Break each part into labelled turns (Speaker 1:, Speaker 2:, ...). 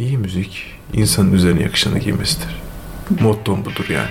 Speaker 1: İyi müzik insanın üzerine yakışanı giymesidir. Mottom budur yani.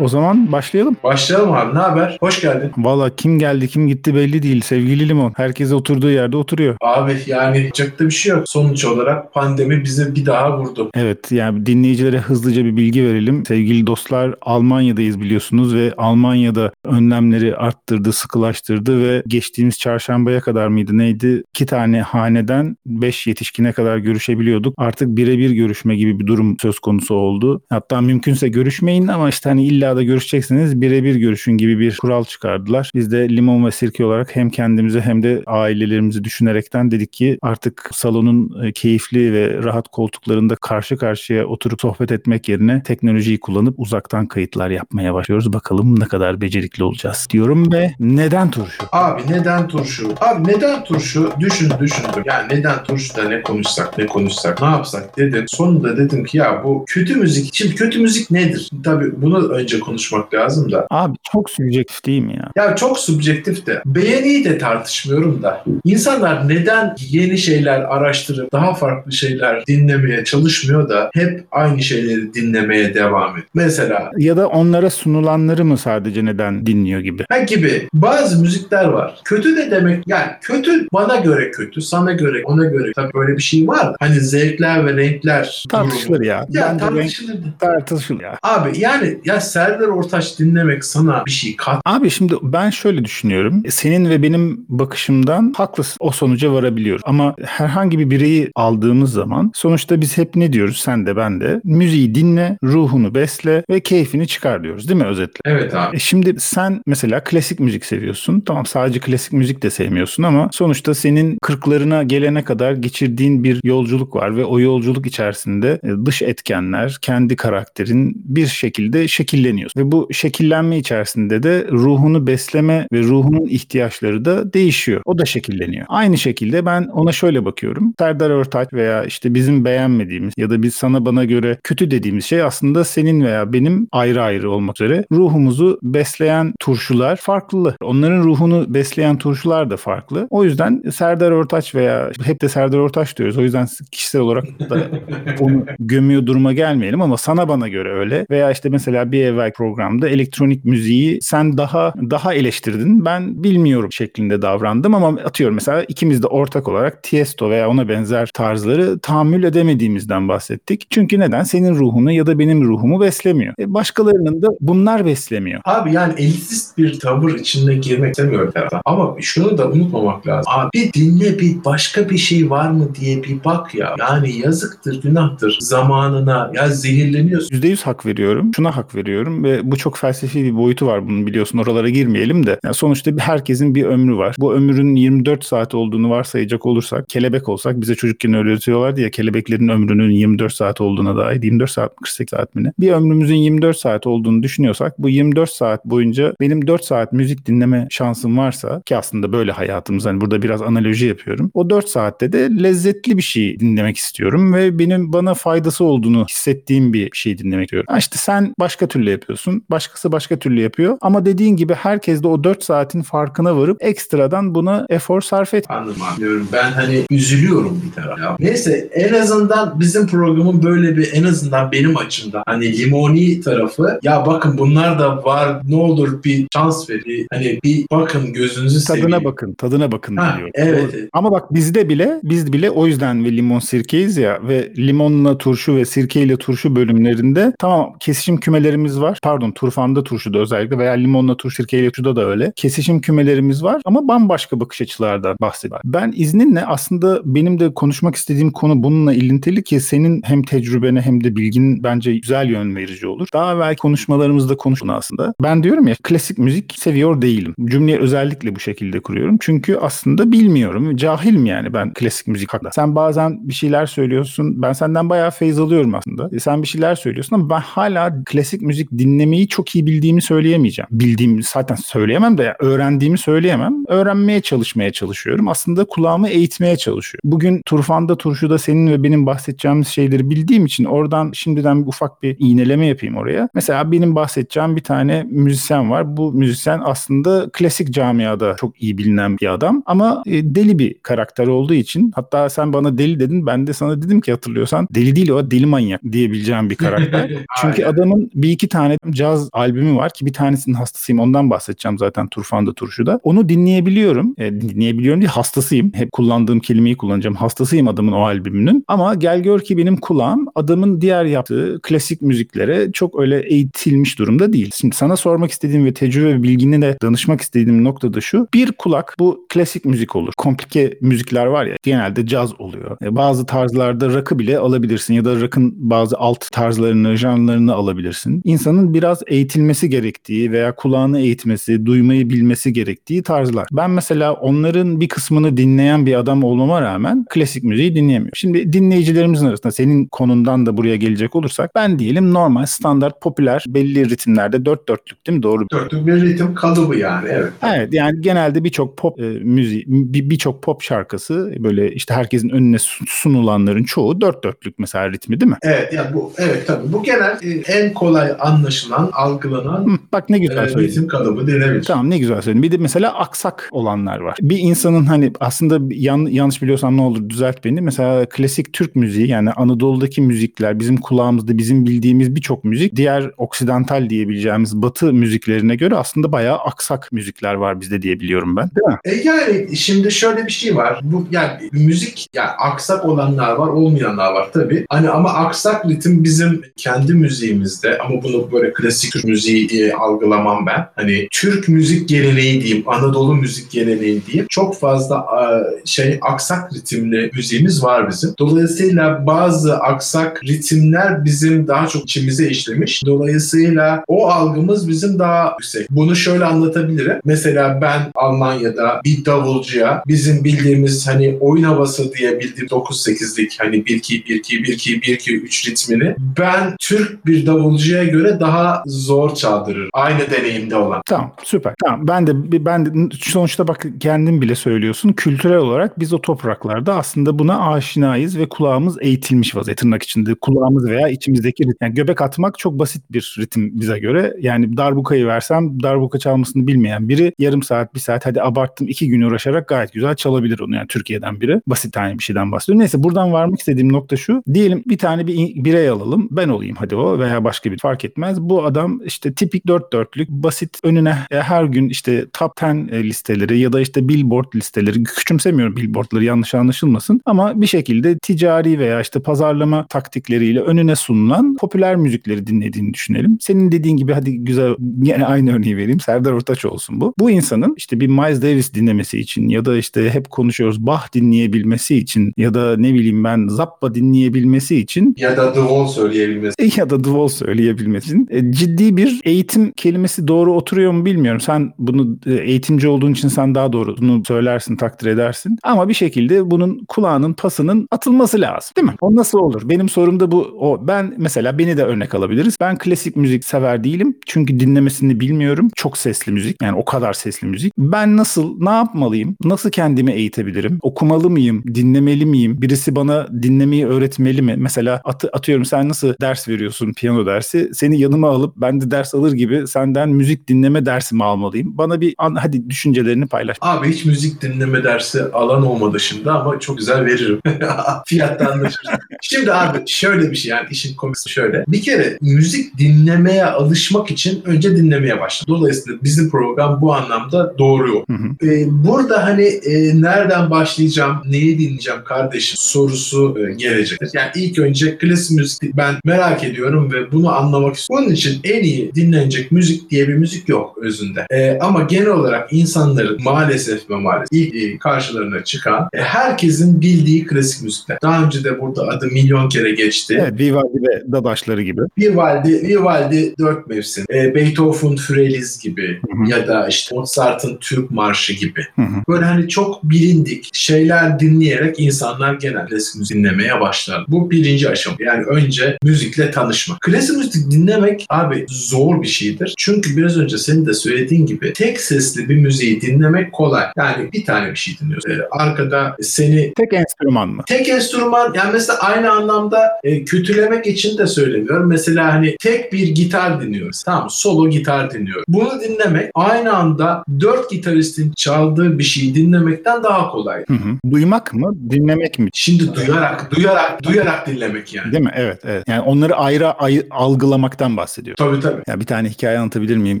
Speaker 2: O zaman başlayalım.
Speaker 1: Başlayalım abi ne haber? Hoş geldin.
Speaker 2: Valla kim geldi kim gitti belli değil sevgili Limon. Herkes oturduğu yerde oturuyor.
Speaker 1: Abi yani çok da bir şey yok. Sonuç olarak pandemi bize bir daha vurdu.
Speaker 2: Evet yani dinleyicilere hızlıca bir bilgi verelim. Sevgili dostlar Almanya'dayız biliyorsunuz ve Almanya'da önlemleri arttırdı, sıkılaştırdı ve geçtiğimiz çarşambaya kadar mıydı neydi? İki tane haneden beş yetişkine kadar görüşebiliyorduk. Artık birebir görüşme gibi bir durum söz konusu oldu. Hatta mümkünse görüşmeyin ama işte hani illa da görüşecekseniz birebir görüşün gibi bir kural çıkardılar. Biz de limon ve sirke olarak hem kendimizi hem de ailelerimizi düşünerekten dedik ki artık salonun e, keyifli ve rahat koltuklarında karşı karşıya oturup sohbet etmek yerine teknolojiyi kullanıp uzaktan kayıtlar yapmaya başlıyoruz. Bakalım ne kadar becerikli olacağız diyorum ve neden turşu?
Speaker 1: Abi neden turşu? Abi neden turşu? Düşün düşündüm. Yani neden turşuda ne konuşsak ne konuşsak ne yapsak dedim. Sonunda dedim ki ya bu kötü müzik. Şimdi kötü müzik nedir? Tabii bunu önce konuşmak lazım da.
Speaker 2: Abi çok subjektif değil mi ya?
Speaker 1: Ya çok subjektif de. Beğeniyi de tartışmıyorum da. İnsanlar neden yeni şeyler araştırıp daha farklı şeyler dinlemeye çalışmıyor da hep aynı şeyleri dinlemeye devam ediyor. Mesela
Speaker 2: Ya da onlara sunulanları mı sadece neden dinliyor gibi?
Speaker 1: Ha gibi bazı müzikler var. Kötü de demek yani kötü bana göre kötü, sana göre, ona göre tabii böyle bir şey var. Hani zevkler ve renkler
Speaker 2: Tartışılır ya.
Speaker 1: Ya
Speaker 2: Bence renk
Speaker 1: tartışılır.
Speaker 2: tartışılır ya.
Speaker 1: Abi yani ya Serdar Ortaç dinlemek sana bir şey kat.
Speaker 2: Abi şimdi ben şöyle düşünüyorum. Senin ve benim bakışımdan haklısın. O sonuca varabiliyoruz. Ama herhangi bir bireyi aldığımız zaman sonuçta biz hep ne diyoruz sen de ben de? Müziği dinle, ruhunu besle ve keyfini çıkar diyoruz değil mi özetle?
Speaker 1: Evet abi.
Speaker 2: E şimdi sen mesela klasik müzik seviyorsun. Tamam sadece klasik müzik de sevmiyorsun ama sonuçta senin kırklarına gelene kadar geçirdiğin bir yolculuk var ve o yolculuk içerisinde e, dış etkenler, kendi karakterin bir şekilde şekilleniyor. Ve bu şekillenme içerisinde de ruhunu besleme ve ruhunun ihtiyaçları da değişiyor. O da şekilleniyor. Aynı şekilde ben ona şöyle bakıyorum. Serdar Ortaç veya işte bizim beğenmediğimiz ya da biz sana bana göre kötü dediğimiz şey aslında senin veya benim ayrı ayrı olmak üzere ruhumuzu besleyen turşular farklı. Onların ruhunu besleyen turşular da farklı. O yüzden Serdar Ortaç veya hep de Serdar Ortaç diyoruz. O yüzden kişisel olarak da onu gömüyor duruma gelmeyelim ama sana bana göre öyle. Veya işte mesela bir evvel programda elektronik müziği sen daha daha eleştirdin. Ben bilmiyorum şeklinde davrandım ama atıyorum mesela ikimiz de ortak olarak Tiesto veya ona benzer tarzları tahammül edemediğimizden bahsettik. Çünkü neden? Senin ruhunu ya da benim ruhumu beslemiyor. E başkalarının da bunlar beslemiyor.
Speaker 1: Abi yani elitist bir tavır içinde girmek istemiyorum taraftan. Ama şunu da unutmamak lazım. Abi bir dinle bir başka bir şey var mı diye bir bak ya. Yani yazıktır, günahtır. Zamanına ya zehirleniyorsun.
Speaker 2: %100 hak veriyorum. Şuna hak veriyorum ve bu çok felsefi bir boyutu var bunun biliyorsun oralara girmeyelim de. Yani sonuçta herkesin bir ömrü var. Bu ömrün 24 saat olduğunu varsayacak olursak kelebek olsak bize çocukken öyle öğretiyorlardı ya kelebeklerin ömrünün 24 saat olduğuna dair 24 saat mi 48 saat mi ne? Bir ömrümüzün 24 saat olduğunu düşünüyorsak bu 24 saat boyunca benim 4 saat müzik dinleme şansım varsa ki aslında böyle hayatımız hani burada biraz analoji yapıyorum. O 4 saatte de lezzetli bir şey dinlemek istiyorum ve benim bana faydası olduğunu hissettiğim bir şey dinlemek istiyorum. Ha işte sen başka türlü yapıyorsun. Başkası başka türlü yapıyor. Ama dediğin gibi herkes de o 4 saatin farkına varıp ekstradan buna efor sarf et.
Speaker 1: Anladım abi diyorum. Ben hani üzülüyorum bir taraf. Neyse en azından bizim programın böyle bir en azından benim açımdan hani limoni tarafı ya bakın bunlar da var ne olur bir şans verin. Hani bir bakın gözünüzü seveyim.
Speaker 2: Tadına bakın, tadına bakın
Speaker 1: Ha,
Speaker 2: diyor.
Speaker 1: evet.
Speaker 2: Doğru. Ama bak bizde bile, biz bile o yüzden ve limon sirkeyiz ya ve limonla turşu ve sirkeyle turşu bölümlerinde tamam kesişim kümelerimiz var. Pardon turfanda turşuda özellikle veya limonla turşu sirkeyle turşuda da öyle. Kesişim kümelerimiz var ama bambaşka bakış açılardan bahsediyor. Ben izninle aslında benim de konuşmak istediğim konu bununla ilintili ki senin hem tecrübene hem de bilgin bence güzel yön verici olur. Daha evvel konuşmalarımızda konuşun aslında. Ben diyorum ya klasik müzik seviyor değilim. Cümleyi özellikle bu şekilde kuruyorum. Çünkü aslında bilmiyorum. Cahilim yani ben klasik müzik hakkında. Sen bazen bir şeyler söylüyorsun. Ben senden bayağı feyz alıyorum aslında. E, sen bir şeyler söylüyorsun ama ben hala klasik müzik dinlemeyi çok iyi bildiğimi söyleyemeyeceğim. Bildiğimi zaten söyleyemem de öğrendiğimi söyleyemem. Öğrenmeye çalışmaya çalışıyorum. Aslında kulağımı eğitmeye çalışıyorum. Bugün Turfan'da Turşu'da senin ve benim bahsedeceğimiz şeyleri bildiğim için oradan şimdiden bir ufak bir iğneleme yapayım oraya. Mesela benim bahsedeceğim bir tane müzisyen var. Bu müzisyen aslında klasik camiada çok iyi bilinen bir adam ama e, deli bir karakter olduğu için hatta sen bana deli dedin ben de sana dedim ki hatırlıyorsan deli değil o deli manyak diyebileceğim bir karakter. Çünkü adamın bir iki tane caz albümü var ki bir tanesinin hastasıyım ondan bahsedeceğim zaten Turfan'da Turşu'da. Onu dinleyebiliyorum. E, dinleyebiliyorum değil hastasıyım. Hep kullandığım kelimeyi kullanacağım. Hastasıyım adamın o albümünün. Ama gel gör ki benim kulağım adamın diğer yaptığı klasik müziklere çok öyle eğitilmiş durumda değil. Şimdi sana sormak istediğim ve tecrübe ve bilgini de danışmak istediğim nokta da şu. Bir kulak bu klasik müzik olur. Komplike müzikler var ya genelde caz oluyor. E, bazı tarzlarda rock'ı bile alabilirsin ya da rock'ın bazı alt tarzlarını, janrlarını alabilirsin. İnsanın biraz eğitilmesi gerektiği veya kulağını eğitmesi, duymayı bilmesi gerektiği tarzlar. Ben mesela onların bir kısmını dinleyen bir adam olmama rağmen klasik müziği dinleyemiyorum. Şimdi dinleyicilerimizin arasında senin konundan da buraya gelecek olursak ben diyelim normal, standart, popüler, belli ritimlerde dört dörtlük değil mi? Doğru.
Speaker 1: Dörtlük bir ritim kalıbı yani evet.
Speaker 2: Evet yani genelde birçok pop e, müziği, bir- birçok pop şarkısı böyle işte herkesin önüne sun- sunulanların çoğu dört dörtlük mesela ritmi değil mi?
Speaker 1: Evet ya bu evet tabii bu genel e, en kolay anlaşılan, algılanan
Speaker 2: Hı, bak ne güzel
Speaker 1: e, ritim kalıbı denebilir.
Speaker 2: Tamam ne güzel söyledin. Bir de mesela aksak olanlar var. Bir insanın hani aslında yan, yanlış biliyorsam ne olur düzelt beni. Mesela klasik Türk müziği yani Anadolu'daki müzikler bizim kulağımızda bizim bildiğimiz birçok müzik diğer oksidantal diyebileceğimiz batı müziklerine göre aslında bayağı aksak müzikler var bizde diye biliyorum ben. Değil mi?
Speaker 1: E yani şimdi şöyle bir şey var. Bu yani müzik yani aksak olanlar var, olmayanlar var tabii. Hani ama aksak ritim bizim kendi müziğimizde ama bunu böyle klasik müziği diye algılamam ben. Hani Türk müzik geleneği diyeyim, Anadolu müzik geleneği diyeyim. Çok fazla e, şey aksak ritimli müziğimiz var bizim. Dolayısıyla bazı aksak ritimler bizim daha çok içimize işlemiş. Dolayısıyla o algımız bizim daha yüksek. Bunu şöyle anlatabilirim. Mesela ben Almanya'da bir davulcuya bizim bildiğimiz hani oyun havası diye bildiğim 9-8'lik hani 1-2-1-2-1-2-1-2-3 ritmini ben Türk bir davulcuya göre daha zor çaldırırım. Aynı deneyimde olan.
Speaker 2: Tamam süper. Tamam ben de ben de sonuçta bak kendin bile söylüyorsun. Kültürel olarak biz o topraklarda aslında buna aşinayız ve kulağımız eğitilmiş vaziyette tırnak içinde. Kulağımız veya içimizdeki ritim. Yani göbek atmak çok basit bir ritim bize göre. Yani darbukayı versem darbuka çalmasını bilmeyen biri yarım saat bir saat hadi abarttım iki gün uğraşarak gayet güzel çalabilir onu yani Türkiye'den biri. Basit tane bir şeyden bahsediyorum. Neyse buradan varmak istediğim nokta şu. Diyelim bir tane bir birey alalım. Ben olayım hadi o veya başka bir fark etmez. Bu adam işte tipik dört dörtlük basit önüne e, her gün işte top 10 e, listeleri ya da işte billboard listeleri küçümsemiyorum billboardları yanlış anlaşılmasın ama bir şekilde ticari veya işte pazarlama taktikleriyle önüne sunulan popüler müzikleri dinlediğini düşünelim. Senin dediğin gibi hadi güzel yine aynı örneği vereyim. Serdar Ortaç olsun bu. Bu insanın işte bir Miles Davis dinlemesi için ya da işte hep konuşuyoruz Bach dinleyebilmesi için ya da ne bileyim ben Zappa dinleyebilmesi için
Speaker 1: Ya da The Wall söyleyebilmesi.
Speaker 2: ya da The Wall söyleyebilmesi e, ciddi bir eğitim kelimesi doğru oturuyor mu bilmiyorum. Sen bunu e, eğitimci olduğun için sen daha doğru bunu söylersin, takdir edersin. Ama bir şekilde bunun kulağının pasının atılması lazım değil mi? O nasıl olur? Benim sorum da bu. O ben mesela beni de örnek alabiliriz. Ben klasik müzik sever değilim. Çünkü dinlemesini bilmiyorum. Çok sesli müzik. Yani o kadar sesli müzik. Ben nasıl ne yapmalıyım? Nasıl kendimi eğitebilirim? Okumalı mıyım? Dinlemeli miyim? Birisi bana dinlemeyi öğretmeli mi? Mesela atı, atıyorum sen nasıl ders veriyorsun piyano dersi? Seni yanıma alıp ben de ders alır gibi senden müzik dinleme dersi mi almalıyım? Bana bir an, hadi düşüncelerini paylaş.
Speaker 1: Abi hiç müzik dinleme dersi alan olma dışında ama çok güzel veririm. Fiyatta anlaşırız. Şimdi abi şöyle bir şey yani işin komisi şöyle. Bir kere müzik dinlemeye alışmak için önce dinlemeye başla. Dolayısıyla bizim program bu anlamda doğru.
Speaker 2: Hı hı.
Speaker 1: Ee, burada hani e, nereden başlayacağım, neyi dinleyeceğim kardeşim sorusu e, gelecektir. Yani ilk önce klasik müzik ben merak ediyorum ve bunu anlamak istiyorum. Bunun için en iyi dinlenecek müzik diye bir müzik yok özünde. E, ama genel olarak insanların maalesef ve maalesef ilk e, karşılarına çıkan e, herkesin bildiği klasik müzikler. Daha önce de burada adı milyon kere geçti.
Speaker 2: Evet, Vivaldi ve Dadaşları gibi.
Speaker 1: Vivaldi, Vivaldi dört mevsim. E, Beethoven Füreliz gibi
Speaker 2: Hı hı.
Speaker 1: ya da işte Mozart'ın Türk Marşı gibi.
Speaker 2: Hı hı.
Speaker 1: Böyle hani çok bilindik şeyler dinleyerek insanlar genel klasik müzik dinlemeye başlar. Bu birinci aşama. Yani önce müzikle tanışma. Klasik müzik dinleme dinlemek abi zor bir şeydir. Çünkü biraz önce senin de söylediğin gibi tek sesli bir müziği dinlemek kolay. Yani bir tane bir şey dinliyorsun. Ee, arkada seni
Speaker 2: Tek enstrüman mı?
Speaker 1: Tek enstrüman yani mesela aynı anlamda e, kötülemek için de söylemiyorum. Mesela hani tek bir gitar dinliyoruz. Tamam solo gitar dinliyoruz. Bunu dinlemek aynı anda dört gitaristin çaldığı bir şeyi dinlemekten daha kolay.
Speaker 2: Hı hı. Duymak mı? Dinlemek mi?
Speaker 1: Şimdi duyarak, duyarak, duyarak dinlemek yani.
Speaker 2: Değil mi? Evet, evet. Yani onları ayrı ay- algılamaktan bahsediyor.
Speaker 1: Tabii tabii.
Speaker 2: Ya bir tane hikaye anlatabilir miyim?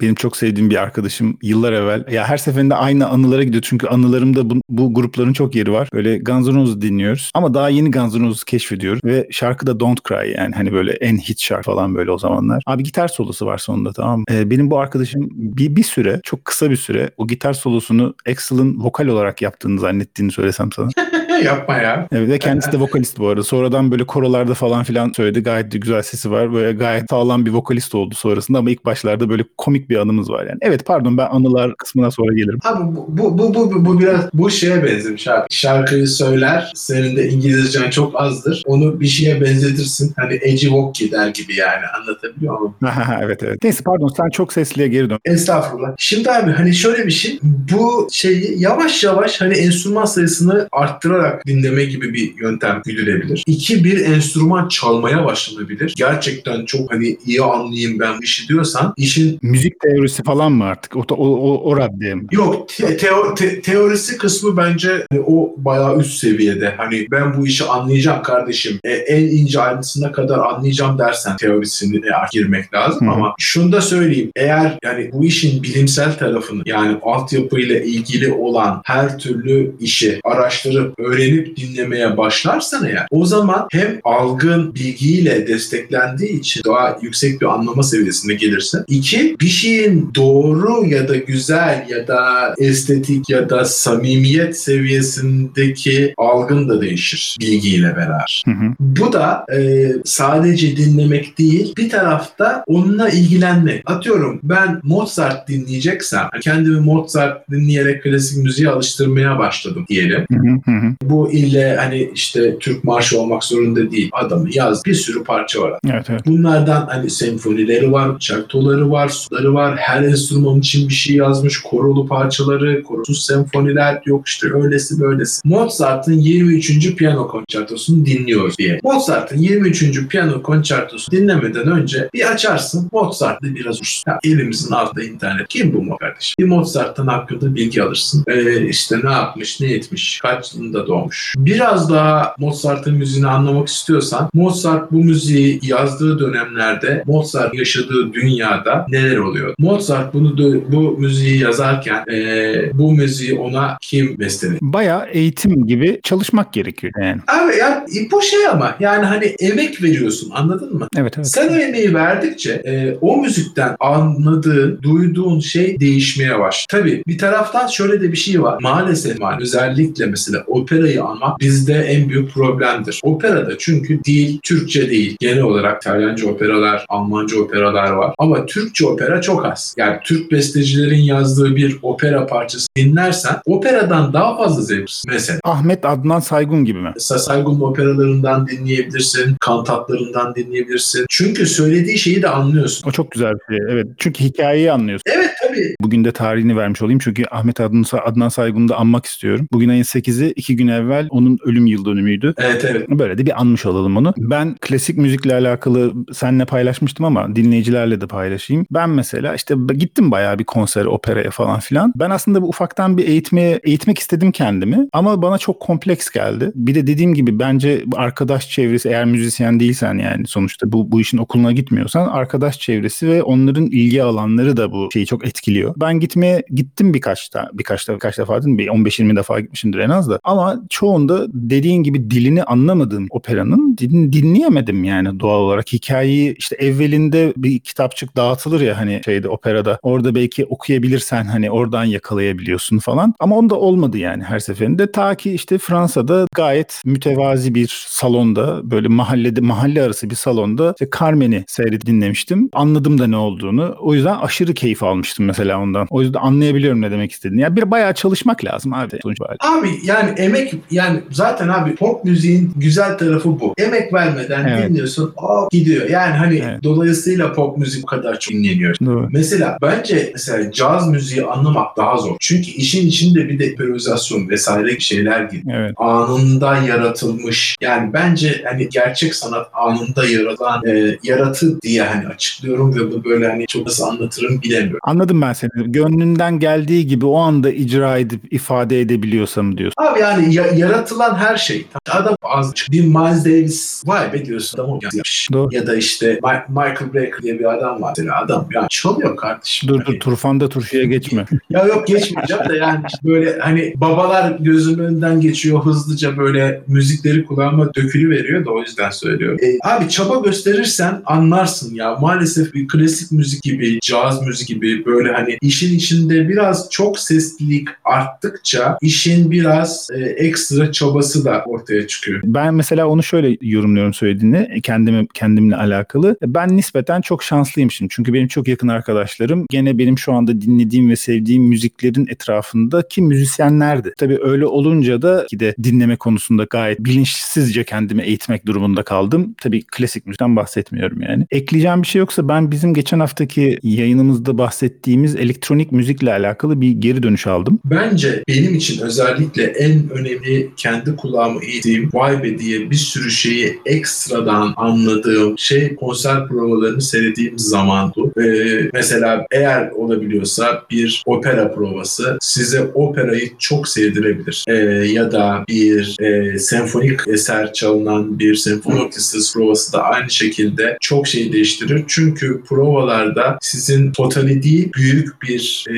Speaker 2: Benim çok sevdiğim bir arkadaşım yıllar evvel ya her seferinde aynı anılara gidiyor. Çünkü anılarımda bu, bu grupların çok yeri var. Böyle Guns N' Roses dinliyoruz. Ama daha yeni Guns N' Roses keşfediyoruz. Ve şarkı da Don't Cry yani hani böyle en hit şarkı falan böyle o zamanlar. Abi gitar solosu var sonunda tamam mı? Ee, benim bu arkadaşım bir, bir süre çok kısa bir süre o gitar solosunu Axl'ın vokal olarak yaptığını zannettiğini söylesem sana.
Speaker 1: Yapma ya.
Speaker 2: Evet ve kendisi de vokalist bu arada. Sonradan böyle korolarda falan filan söyledi. Gayet de güzel sesi var. Böyle gayet sağlam bir vokalist oldu sonrasında ama ilk başlarda böyle komik bir anımız var yani. Evet pardon ben anılar kısmına sonra gelirim.
Speaker 1: Abi bu, bu, bu, bu, bu biraz bu şeye benzemiş abi. Şarkıyı söyler, senin de İngilizcen çok azdır. Onu bir şeye benzetirsin. Hani Eci Wokki der gibi yani anlatabiliyor muyum?
Speaker 2: evet evet. Neyse pardon sen çok sesliye geri dön.
Speaker 1: Estağfurullah. Şimdi abi hani şöyle bir şey. Bu şeyi yavaş yavaş hani enstrüman sayısını arttırarak dinleme gibi bir yöntem güdülebilir. İki bir enstrüman çalmaya başlanabilir. Gerçekten çok hani iyi anlayayım ben bu işi diyorsan işin
Speaker 2: Müzik teorisi falan mı artık? O, o, o, o raddeye mi?
Speaker 1: Yok te- teo- te- teorisi kısmı bence hani o bayağı üst seviyede. Hani ben bu işi anlayacağım kardeşim. E, en ince ayrıntısına kadar anlayacağım dersen teorisini e, girmek lazım
Speaker 2: hı.
Speaker 1: ama şunu da söyleyeyim. Eğer yani bu işin bilimsel tarafını yani altyapıyla ilgili olan her türlü işi araştırıp öğrenip dinlemeye başlarsan eğer o zaman hem algın bilgiyle desteklendiği için daha yüksek bir anlama seviyesine gelirsin. İki, bir şeyin doğru ya da güzel ya da estetik ya da samimiyet seviyesindeki algın da değişir bilgiyle beraber.
Speaker 2: Hı hı.
Speaker 1: Bu da e, sadece dinlemek değil, bir tarafta onunla ilgilenmek. Atıyorum ben Mozart dinleyeceksem, kendimi Mozart dinleyerek klasik müziğe alıştırmaya başladım diyelim.
Speaker 2: Hı hı hı.
Speaker 1: Bu ille hani işte Türk marşı olmak zorunda değil. Adamın yaz bir sürü parça var.
Speaker 2: Evet evet.
Speaker 1: Bunlardan hani senfonileri var, çartoları var, suları var. Her enstrüman için bir şey yazmış. Korolu parçaları, korusuz senfoniler yok işte öylesi böylesi. Mozart'ın 23. piyano konçertosunu dinliyoruz diye. Mozart'ın 23. piyano konçertosunu dinlemeden önce bir açarsın Mozart'la biraz uçsun. Elimizin altında internet. Kim bu Mozart kardeşim? Bir Mozart'tan hakkında bilgi alırsın. Ee, işte ne yapmış, ne etmiş, kaç yılında doğmuş. Biraz daha Mozart'ın müziğini anlamak istiyorsan Mozart bu müziği yazdığı dönemlerde Mozart yaşadığı dünyada neler oluyor? Mozart bunu bu müziği yazarken ee, bu müziği ona kim besteledi?
Speaker 2: Bayağı eğitim gibi çalışmak gerekiyor yani.
Speaker 1: Abi ya bu şey ama yani hani emek veriyorsun anladın mı?
Speaker 2: Evet evet.
Speaker 1: Sen o emeği verdikçe e, o müzikten anladığın, duyduğun şey değişmeye başlıyor. Tabii bir taraftan şöyle de bir şey var. Maalesef özellikle mesela operayı anmak bizde en büyük problemdir. Operada çünkü dil Türkçe değil. Genel olarak İtalyanca operalar, Almanca operalar var. Ama Türkçe opera çok az. Yani Türk bestecilerin yazdığı bir opera parçası dinlersen operadan daha fazla zevk. Mesela
Speaker 2: Ahmet Adnan Saygun gibi mi?
Speaker 1: Saygun'un operalarından dinleyebilirsin, kantatlarından dinleyebilirsin. Çünkü söylediği şeyi de anlıyorsun.
Speaker 2: O çok güzel bir şey. Evet. Çünkü hikayeyi anlıyorsun.
Speaker 1: Evet tabii.
Speaker 2: Bugün de tarihini vermiş olayım çünkü Ahmet Adnan, Adnan Saygun'u da anmak istiyorum. Bugün ayın 8'i iki gün evvel onun ölüm yıl dönümüydü.
Speaker 1: Evet evet.
Speaker 2: Böyle de bir anmış olalım onu. Ben klasik müzikle alakalı seninle paylaşmıştım ama dinleyicilerle de paylaşayım. Ben mesela işte gittim bayağı bir konsere, operaya falan filan. Ben aslında bu ufaktan bir eğitmeye eğitmek istedim kendimi ama bana çok kompleks geldi. Bir de dediğim gibi bence arkadaş çevresi eğer müzisyen değilsen yani sonuçta bu bu işin okuluna gitmiyorsan arkadaş çevresi ve onların ilgi alanları da bu şeyi çok etkiliyor. Ben gitmeye gittim birkaç da birkaç da birkaç defa değil mi? Bir 15-20 defa gitmişimdir en az da. Ama çoğunda dediğin gibi dilini anlamadığım operanın din, dinleyemedim yani doğal olarak. Hikayeyi işte evvelinde bir kitapçık dağıtılır ya hani şeyde operada. Orada belki okuyabilirsen hani oradan yakalayabiliyorsun falan. Ama onda olmadı yani her seferinde. Ta ki işte Fransa'da gayet mütevazi bir salonda böyle mahallede mahalle arası bir salonda işte Carmen'i seyredip dinlemiştim. Anladım da ne olduğunu. O yüzden aşırı keyif almıştım mesela ondan. O yüzden anlayabiliyorum ne demek istediğini. Yani bir bayağı çalışmak lazım abi.
Speaker 1: Abi yani emek emek yani zaten abi pop müziğin güzel tarafı bu. Emek vermeden
Speaker 2: Evet.
Speaker 1: dinliyorsun. Aa gidiyor. Yani hani
Speaker 2: Evet.
Speaker 1: dolayısıyla pop müzik bu kadar çok dinleniyor.
Speaker 2: Doğru.
Speaker 1: Mesela bence mesela caz müziği anlamak daha zor. Çünkü işin içinde bir de improvizasyon vesaire şeyler giriyor.
Speaker 2: Evet.
Speaker 1: Anında yaratılmış. Yani bence hani gerçek sanat anında yaratılan e, yaratı diye hani açıklıyorum ve bu böyle hani çok nasıl anlatırım bilemiyorum.
Speaker 2: Anladım ben seni. Gönlünden geldiği gibi o anda icra edip ifade edebiliyorsam diyorsun.
Speaker 1: Abi yani ya- yaratılan her şey. Adam az bir Miles Davis vay be diyorsun adam onu yapmış.
Speaker 2: Doğru.
Speaker 1: Ya da işte Ma- Michael Brecker diye bir adam var. Mesela adam ya çalıyor kardeşim.
Speaker 2: Dur
Speaker 1: Hani-
Speaker 2: dur turfanda turşuya geçme.
Speaker 1: Ya yok geçmeyeceğim de yani işte böyle hani babalar gözümün önünden geçiyor hızlıca böyle müzikleri kulağıma dökülü veriyor da o yüzden söylüyorum. E, abi çaba gösterirsen anlarsın ya. Maalesef bir klasik müzik gibi, caz müzik gibi böyle hani işin içinde biraz çok seslilik arttıkça işin biraz e, ekstra çabası da ortaya çıkıyor.
Speaker 2: Ben mesela onu şöyle yorumluyorum söylediğini kendime kendimle alakalı. Ben nispeten çok şanslıyım şimdi. Çünkü benim çok yakın arkadaşlarım gene benim şu anda dinlediğim ve sevdiğim müziklerin etrafındaki müzisyenlerdi. Tabii öyle olunca da ki de dinleme konusunda gayet bilinçsizce kendimi eğitmek durumunda kaldım. Tabii klasik müzikten bahsetmiyorum yani. Ekleyeceğim bir şey yoksa ben bizim geçen haftaki yayınımızda bahsettiğimiz elektronik müzikle alakalı bir geri dönüş aldım.
Speaker 1: Bence benim için özellikle en önemli kendi kulağımı eğdiğim vay be diye bir sürü şeyi ekstradan anladığım şey konser provalarını seyrettiğim zamandı. Ee, mesela eğer olabiliyorsa bir opera provası size operayı çok sevdirebilir. Ee, ya da bir e, senfonik eser çalınan bir senfoni orkestrası provası da aynı şekilde çok şey değiştirir. Çünkü provalarda sizin totali değil büyük bir e,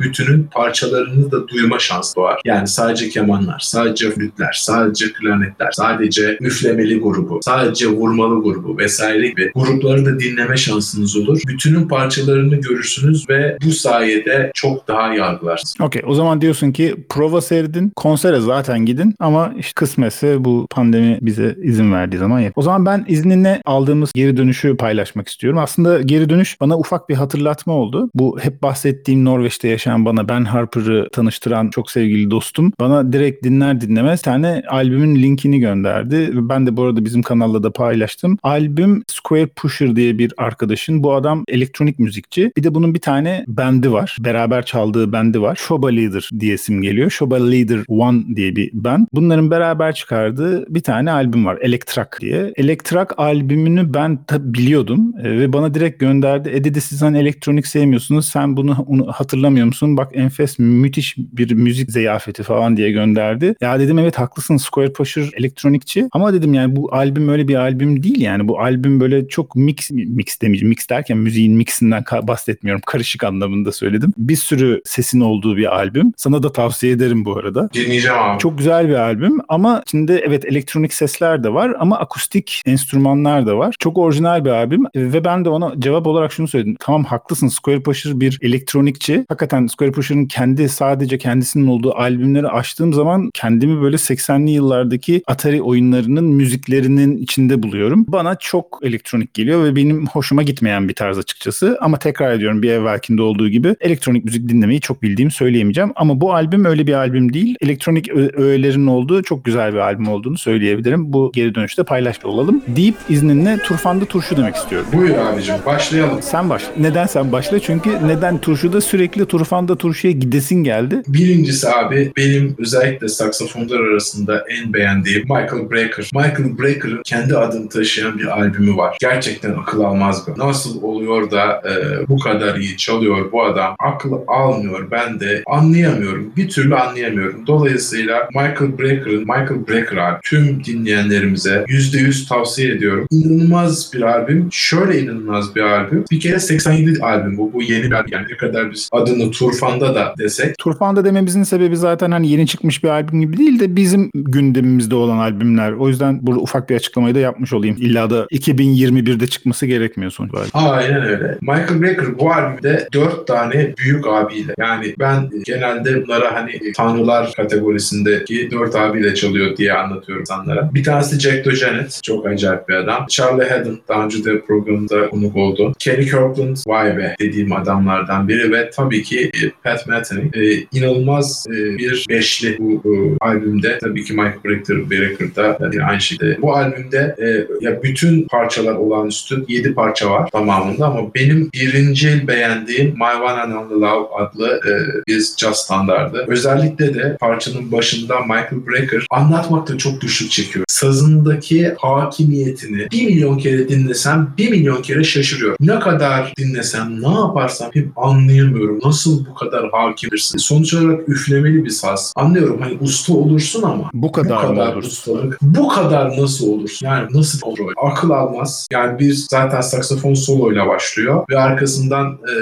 Speaker 1: bütünün parçalarını da duyma şansı var. Yani sadece kemanlar, sadece flütler, sadece klarnetler, sadece üflemeli grubu, sadece vurmalı grubu vesaire gibi grupları da dinleme şansınız olur. Bütünün parçalarını görürsünüz ve bu sayede çok daha yargılarsınız.
Speaker 2: Okey o zaman diyorsun ki prova seyredin, konsere zaten gidin ama işte kısmetse bu pandemi bize izin verdiği zaman yap. O zaman ben izninle aldığımız geri dönüşü paylaşmak istiyorum. Aslında geri dönüş bana ufak bir hatırlatma oldu. Bu hep bahsettiğim Norveç'te yaşayan bana Ben Harper'ı tanıştıran çok sevgili dostum bana direkt dinler dinlemez tane albümün linkini gönderdi. Ben de bu arada bizim kanalda da paylaştım. Albüm Square Pusher diye bir arkadaşın. Bu adam elektronik müzikçi. Bir de bunun bir tane bendi var. Beraber çaldığı bendi var. Shoba Leader diye isim geliyor. Shoba Leader One diye bir band. Bunların beraber çıkardığı bir tane albüm var. Elektrak diye. Elektrak albümünü ben tabi biliyordum e, ve bana direkt gönderdi. E dedi siz hani elektronik sevmiyorsunuz. Sen bunu onu hatırlamıyor musun? Bak enfes müthiş bir müzik ziyafeti falan diye gönderdi. Ya dedim evet haklısın Square Pusher elektronikçi. Ama dedim yani bu albüm öyle bir albüm değil yani. Bu albüm böyle çok mix mix demeyeceğim. Mix derken müziğin mixinden ka- bahsetmiyorum. Karışık anlamında söyledim. Bir sürü sesin olduğu bir albüm. Sana da tavsiye ederim bu arada.
Speaker 1: Dinleyeceğim abi.
Speaker 2: Çok güzel bir albüm ama içinde evet elektronik sesler de var ama akustik enstrümanlar da var. Çok orijinal bir albüm ve ben de ona cevap olarak şunu söyledim. Tamam haklısın Square Pusher bir elektronikçi. Hakikaten Square Pusher'ın kendi sadece kendisinin olduğu albümleri açtığım zaman kendimi böyle 80'li yıllardaki Atari oyunlarının müziklerinin içinde buluyorum. Bana çok elektronik geliyor ve benim hoşuma gitmeyen bir tarz açıkçası. Ama tekrar ediyorum bir evvelkinde olduğu gibi elektronik müzik dinlemeyi çok bildiğimi söyleyemeyeceğim. Ama bu albüm öyle bir albüm değil. Elektronik öğelerin olduğu çok güzel bir albüm olduğunu söyleyebilirim. Bu geri dönüşte paylaşmış olalım. Deyip izninle Turfanda Turşu demek istiyorum.
Speaker 1: Buyur abicim başlayalım.
Speaker 2: Sen başla. Neden sen başla? Çünkü neden turşuda sürekli Turfanda Turşu'ya gidesin geldi?
Speaker 1: Birincisi abi benim özellikle saksafonlar arasında en beğendiğim Michael Brecker. Michael Brecker'ın kendi adını taşıyan bir albümü var. Gerçekten akıl almaz bu. Nasıl oluyor da e, bu kadar iyi çalıyor bu adam? Akıl almıyor ben de anlayamıyorum. Bir türlü anlayamıyorum. Dolayısıyla Michael Brecker'ın Michael Brecker abi tüm dinleyenlerimize %100 tavsiye ediyorum. İnanılmaz bir albüm. Şöyle inanılmaz bir albüm. Bir kere 87 albüm bu. Bu yeni bir albüm. Yani ne kadar biz adını Turfan'da da desek
Speaker 2: Turfanda dememizin sebebi zaten hani yeni çıkmış bir albüm gibi değil de bizim gündemimizde olan albümler. O yüzden burada ufak bir açıklamayı da yapmış olayım. İlla da 2021'de çıkması gerekmiyor sonuç olarak.
Speaker 1: Aynen öyle. Michael Brecker bu albümde dört tane büyük abiyle yani ben genelde bunlara hani tanrılar kategorisindeki dört abiyle çalıyor diye anlatıyorum insanlara. Bir tanesi Jack DeJohnette. Çok acayip bir adam. Charlie Haddon daha önce de programda konuk oldu. Kenny Kirkland vay be dediğim adamlardan biri ve tabii ki Pat Metheny. E, inanılmaz e, bir beşli bu bu albümde tabii ki Michael Brecker, Brecker da yani aynı şekilde. Bu albümde e, ya bütün parçalar olağanüstü. 7 parça var tamamında ama benim birinci beğendiğim My One and Only Love adlı e, bir jazz standardı. Özellikle de parçanın başında Michael Brecker anlatmakta çok güçlük çekiyor. Sazındaki hakimiyetini bir milyon kere dinlesem bir milyon kere şaşırıyorum. Ne kadar dinlesem ne yaparsam hep anlayamıyorum. Nasıl bu kadar hakimdirsin? Sonuç olarak üflemeli bir saz. Anlıyorum hani usta olursun ama
Speaker 2: Bu kadar,
Speaker 1: bu
Speaker 2: mı
Speaker 1: kadar
Speaker 2: olursun?
Speaker 1: ustalık, bu kadar nasıl olur? Yani nasıl kontrol? Akıl almaz. Yani bir zaten saksafon soloyla başlıyor ve arkasından e,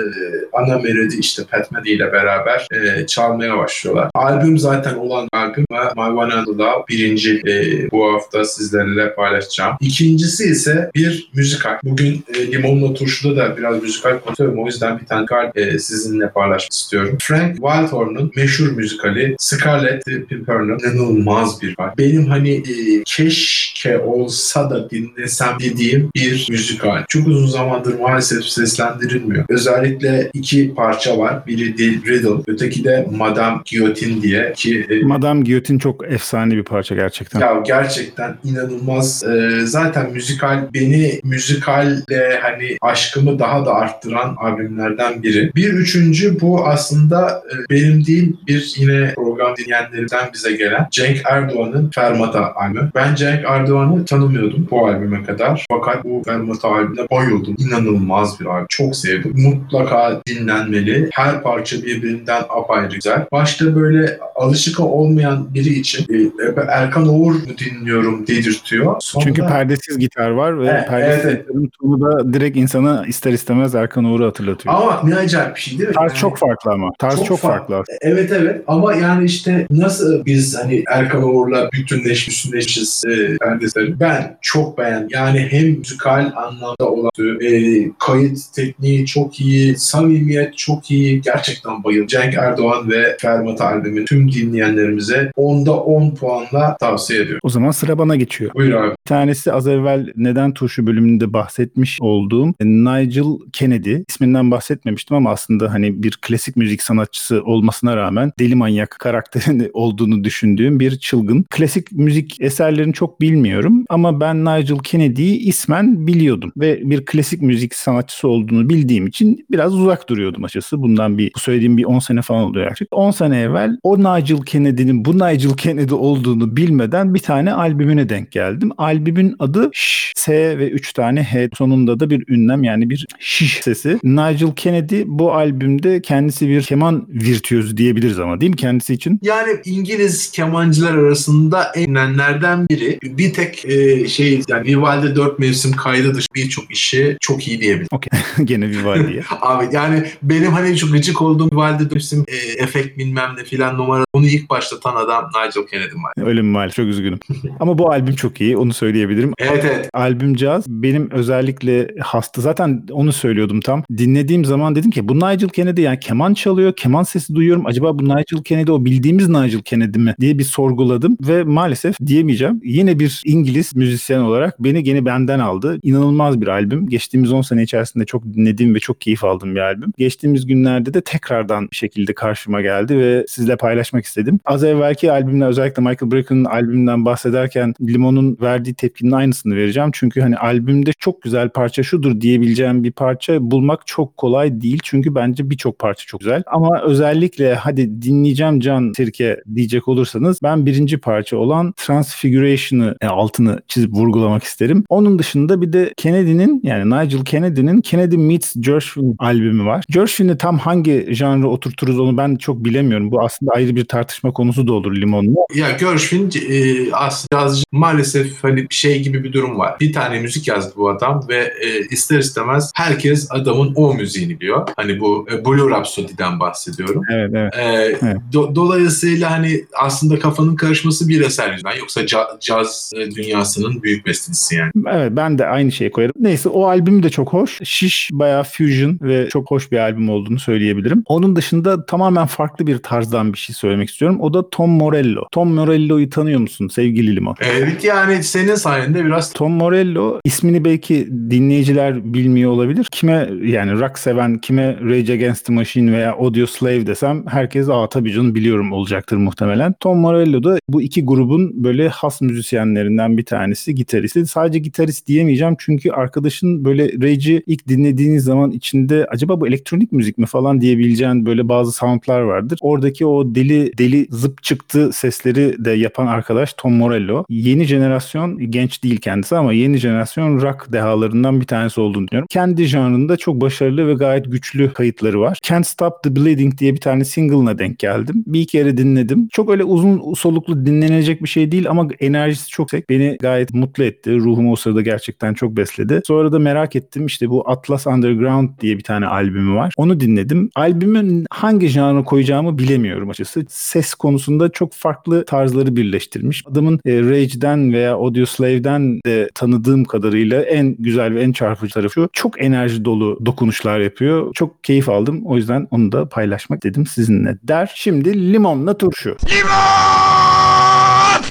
Speaker 1: ana melodi işte Pat Metheny ile beraber e, çalmaya başlıyorlar. Albüm zaten olan albüm ve My One and Love birinci e, bu hafta sizlerle paylaşacağım. İkincisi ise bir müzikal. Bugün e, Limonla Turşu'da da biraz müzikal konuşuyorum. O yüzden bir tane e, sizinle paylaşmak istiyorum. Frank Wildhorn'un meşhur müzikali Scarlet Pimpernel inanılmaz bir var. Benim hani e, keşke olsa da dinlesem dediğim bir müzikal. Çok uzun zamandır maalesef seslendirilmiyor. Özellikle iki parça var. Biri Dil Riddle, öteki de Madame Guillotine diye ki e,
Speaker 2: Madame Guillotine çok efsane bir parça gerçekten.
Speaker 1: ya gerçekten inanılmaz. Ee, zaten müzikal beni müzikalle hani aşkımı daha da arttıran albümlerden biri. Bir üçüncü bu aslında e, benim değil bir yine program dinleyenlerimden bize gelen Cenk Erdoğan'ın Fermata albümü. Ben Cenk Erdoğan'ı tanımıyordum bu albüme kadar. Fakat bu Fermata albümüne bayıldım. İnanılmaz bir albüm. Çok sevdim. Mutlaka dinlenmeli. Her parça birbirinden apayrı güzel. Başta böyle alışık olmayan biri için e, Erkan Oğur mu dinliyorum dedirtiyor. Sonra
Speaker 2: Çünkü perdesiz gitar var ve
Speaker 1: Evet,
Speaker 2: perdesiz
Speaker 1: evet.
Speaker 2: gitarın tonu da direkt insana ister istemez Erkan Uğur'u hatırlatıyor.
Speaker 1: ama ne acayip bir şey değil mi?
Speaker 2: Tarz
Speaker 1: Yani-
Speaker 2: çok farklı ama. Tarz çok, farklı.
Speaker 1: Evet evet ama yani işte nasıl biz hani Erkan Oğur'la bütünleşmiş, bütünleşmişiz e, perdesleri. Ben çok beğendim. Yani hem müzikal anlamda olan e, kayıt tekniği çok iyi, samimiyet çok iyi. Gerçekten bayıldım. Cenk Erdoğan ve Fermat albümü tüm dinleyenlerimize 10'da 10 puanla tavsiye ediyorum.
Speaker 2: O zaman sıra bana geçiyor.
Speaker 1: Buyur abi.
Speaker 2: Bir tanesi az evvel Neden Turşu bölümünde bahsetmiş olduğum Nigel Kennedy. İsminden bahsetmemiştim ama aslında hani bir klasik müzik sanatçısı olmasına rağmen deli manyak karakterini olduğunu düşündüğüm bir çılgın. Klasik müzik eserlerini çok bilmiyorum ama ben Nigel Kennedy'yi ismen biliyordum ve bir klasik müzik sanatçısı olduğunu bildiğim için biraz uzak duruyordum açıkçası. Bundan bir bu söylediğim bir 10 sene falan oluyor yaklaşık. 10 sene evvel o Nigel Kennedy'nin bu Nigel Kennedy olduğunu bilmeden bir tane albümüne denk geldim. Albümün adı Ş, S ve 3 tane H sonunda da bir ünlem yani bir şiş sesi. Nigel Kennedy bu albümde kendisi bir keman virtüözü diyebiliriz ama değil mi kendisi için?
Speaker 1: Yani İngiliz kemancılar arasında en bilinenlerden biri. Bir tek e, şey yani Vivaldi dört mevsim kaydı dışı birçok işi çok iyi diyebilirim.
Speaker 2: Okey. Gene Vivaldi'ye.
Speaker 1: Abi yani benim hani çok gıcık olduğum Vivaldi dört mevsim e, efekt bilmem ne filan numara onu ilk başlatan adam Nigel Kennedy var.
Speaker 2: Öyle mi maalesef çok üzgünüm. Ama bu albüm çok iyi onu söyleyebilirim.
Speaker 1: Evet evet.
Speaker 2: Albüm caz benim özellikle hasta zaten onu söylüyordum tam. Dinlediğim zaman dedim ki bu Nigel Kennedy yani keman çalıyor, keman sesi duyuyorum. Acaba bu Nigel Kennedy o bildiğimiz Nigel Kennedy mi diye bir sorguladım ve maalesef diyemeyeceğim. Yine bir İngiliz müzisyen olarak beni gene benden aldı. İnanılmaz bir albüm. Geçtiğimiz 10 sene içerisinde çok dinlediğim ve çok keyif aldığım bir albüm. Geçtiğimiz günlerde de tekrardan bir şekilde karşıma geldi ve sizle paylaşmak istedim. Az evvelki albümler özellikle Michael Breck'ın albümünden bahsederken Limon'un verdiği tepkinin aynısını vereceğim. Çünkü hani albümde çok güzel parça şudur diyebileceğim bir parça bulmak çok kolay değil. Çünkü bence birçok parça çok güzel. Ama özellikle hadi dinleyeceğim Can Sirke diyecek olursanız ben birinci parça olan Transfiguration'ı e, altını çizip vurgulamak isterim. Onun dışında bir de Kennedy'nin yani Nigel Kennedy'nin Kennedy Meets Gershwin albümü var. Gershwin'i tam hangi janra oturturuz onu ben çok bilemiyorum. Bu aslında ayrı bir tartışma konusu da olur Limon'la.
Speaker 1: Ya Gershwin e, aslında maalesef hani şey gibi bir durum var. Bir tane müzik yazdı bu adam ve e, ister istemez herkes adamın o müziğini biliyor. Hani bu e, Blue Rhapsody'den bahsediyorum.
Speaker 2: Evet evet.
Speaker 1: Ee, do- dolayısıyla hani aslında kafanın karışması bir eser yüzünden yoksa ca- caz dünyasının büyük bestecisi yani.
Speaker 2: Evet ben de aynı şeyi koyarım. Neyse o albüm de çok hoş. Şiş bayağı fusion ve çok hoş bir albüm olduğunu söyleyebilirim. Onun dışında tamamen farklı bir tarzdan bir şey söylemek istiyorum. O da Tom Morello. Tom Morello'yu tanıyor musun sevgili Limon?
Speaker 1: Evet yani senin sayende biraz
Speaker 2: Tom Morello ismini belki dinleyiciler bilmiyor olabilir. Kime yani rock seven, kime Rage Against the Machine veya Audio Slave desem herkes aa tabii canım biliyorum olacaktır muhtemelen. Muhtemelen. Tom Morello da bu iki grubun böyle has müzisyenlerinden bir tanesi, gitaristi. Sadece gitarist diyemeyeceğim çünkü arkadaşın böyle Rage'i ilk dinlediğiniz zaman içinde acaba bu elektronik müzik mi falan diyebileceğin böyle bazı soundlar vardır. Oradaki o deli deli zıp çıktı sesleri de yapan arkadaş Tom Morello. Yeni jenerasyon genç değil kendisi ama yeni jenerasyon rock dehalarından bir tanesi olduğunu düşünüyorum. Kendi janrında çok başarılı ve gayet güçlü kayıtları var. Can't Stop the Bleeding diye bir tane single'ına denk geldim. Bir iki kere dinledim. Çok öyle uzun soluklu dinlenecek bir şey değil ama enerjisi çok yüksek. Beni gayet mutlu etti. Ruhumu o sırada gerçekten çok besledi. Sonra da merak ettim işte bu Atlas Underground diye bir tane albümü var. Onu dinledim. Albümün hangi janra koyacağımı bilemiyorum açıkçası. Ses konusunda çok farklı tarzları birleştirmiş. Adamın e, Rage'den veya Audio Slave'den de tanıdığım kadarıyla en güzel ve en çarpıcı tarafı şu. Çok enerji dolu dokunuşlar yapıyor. Çok keyif aldım. O yüzden onu da paylaşmak dedim sizinle der. Şimdi limonla turşu.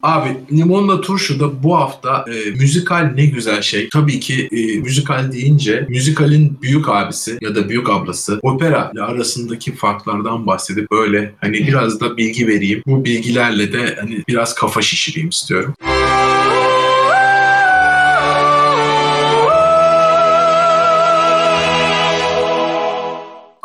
Speaker 1: Abi limonla turşu da bu hafta e, müzikal ne güzel şey. Tabii ki e, müzikal deyince müzikalin büyük abisi ya da büyük ablası opera ile arasındaki farklardan bahsedip böyle hani biraz da bilgi vereyim. Bu bilgilerle de hani biraz kafa şişireyim istiyorum.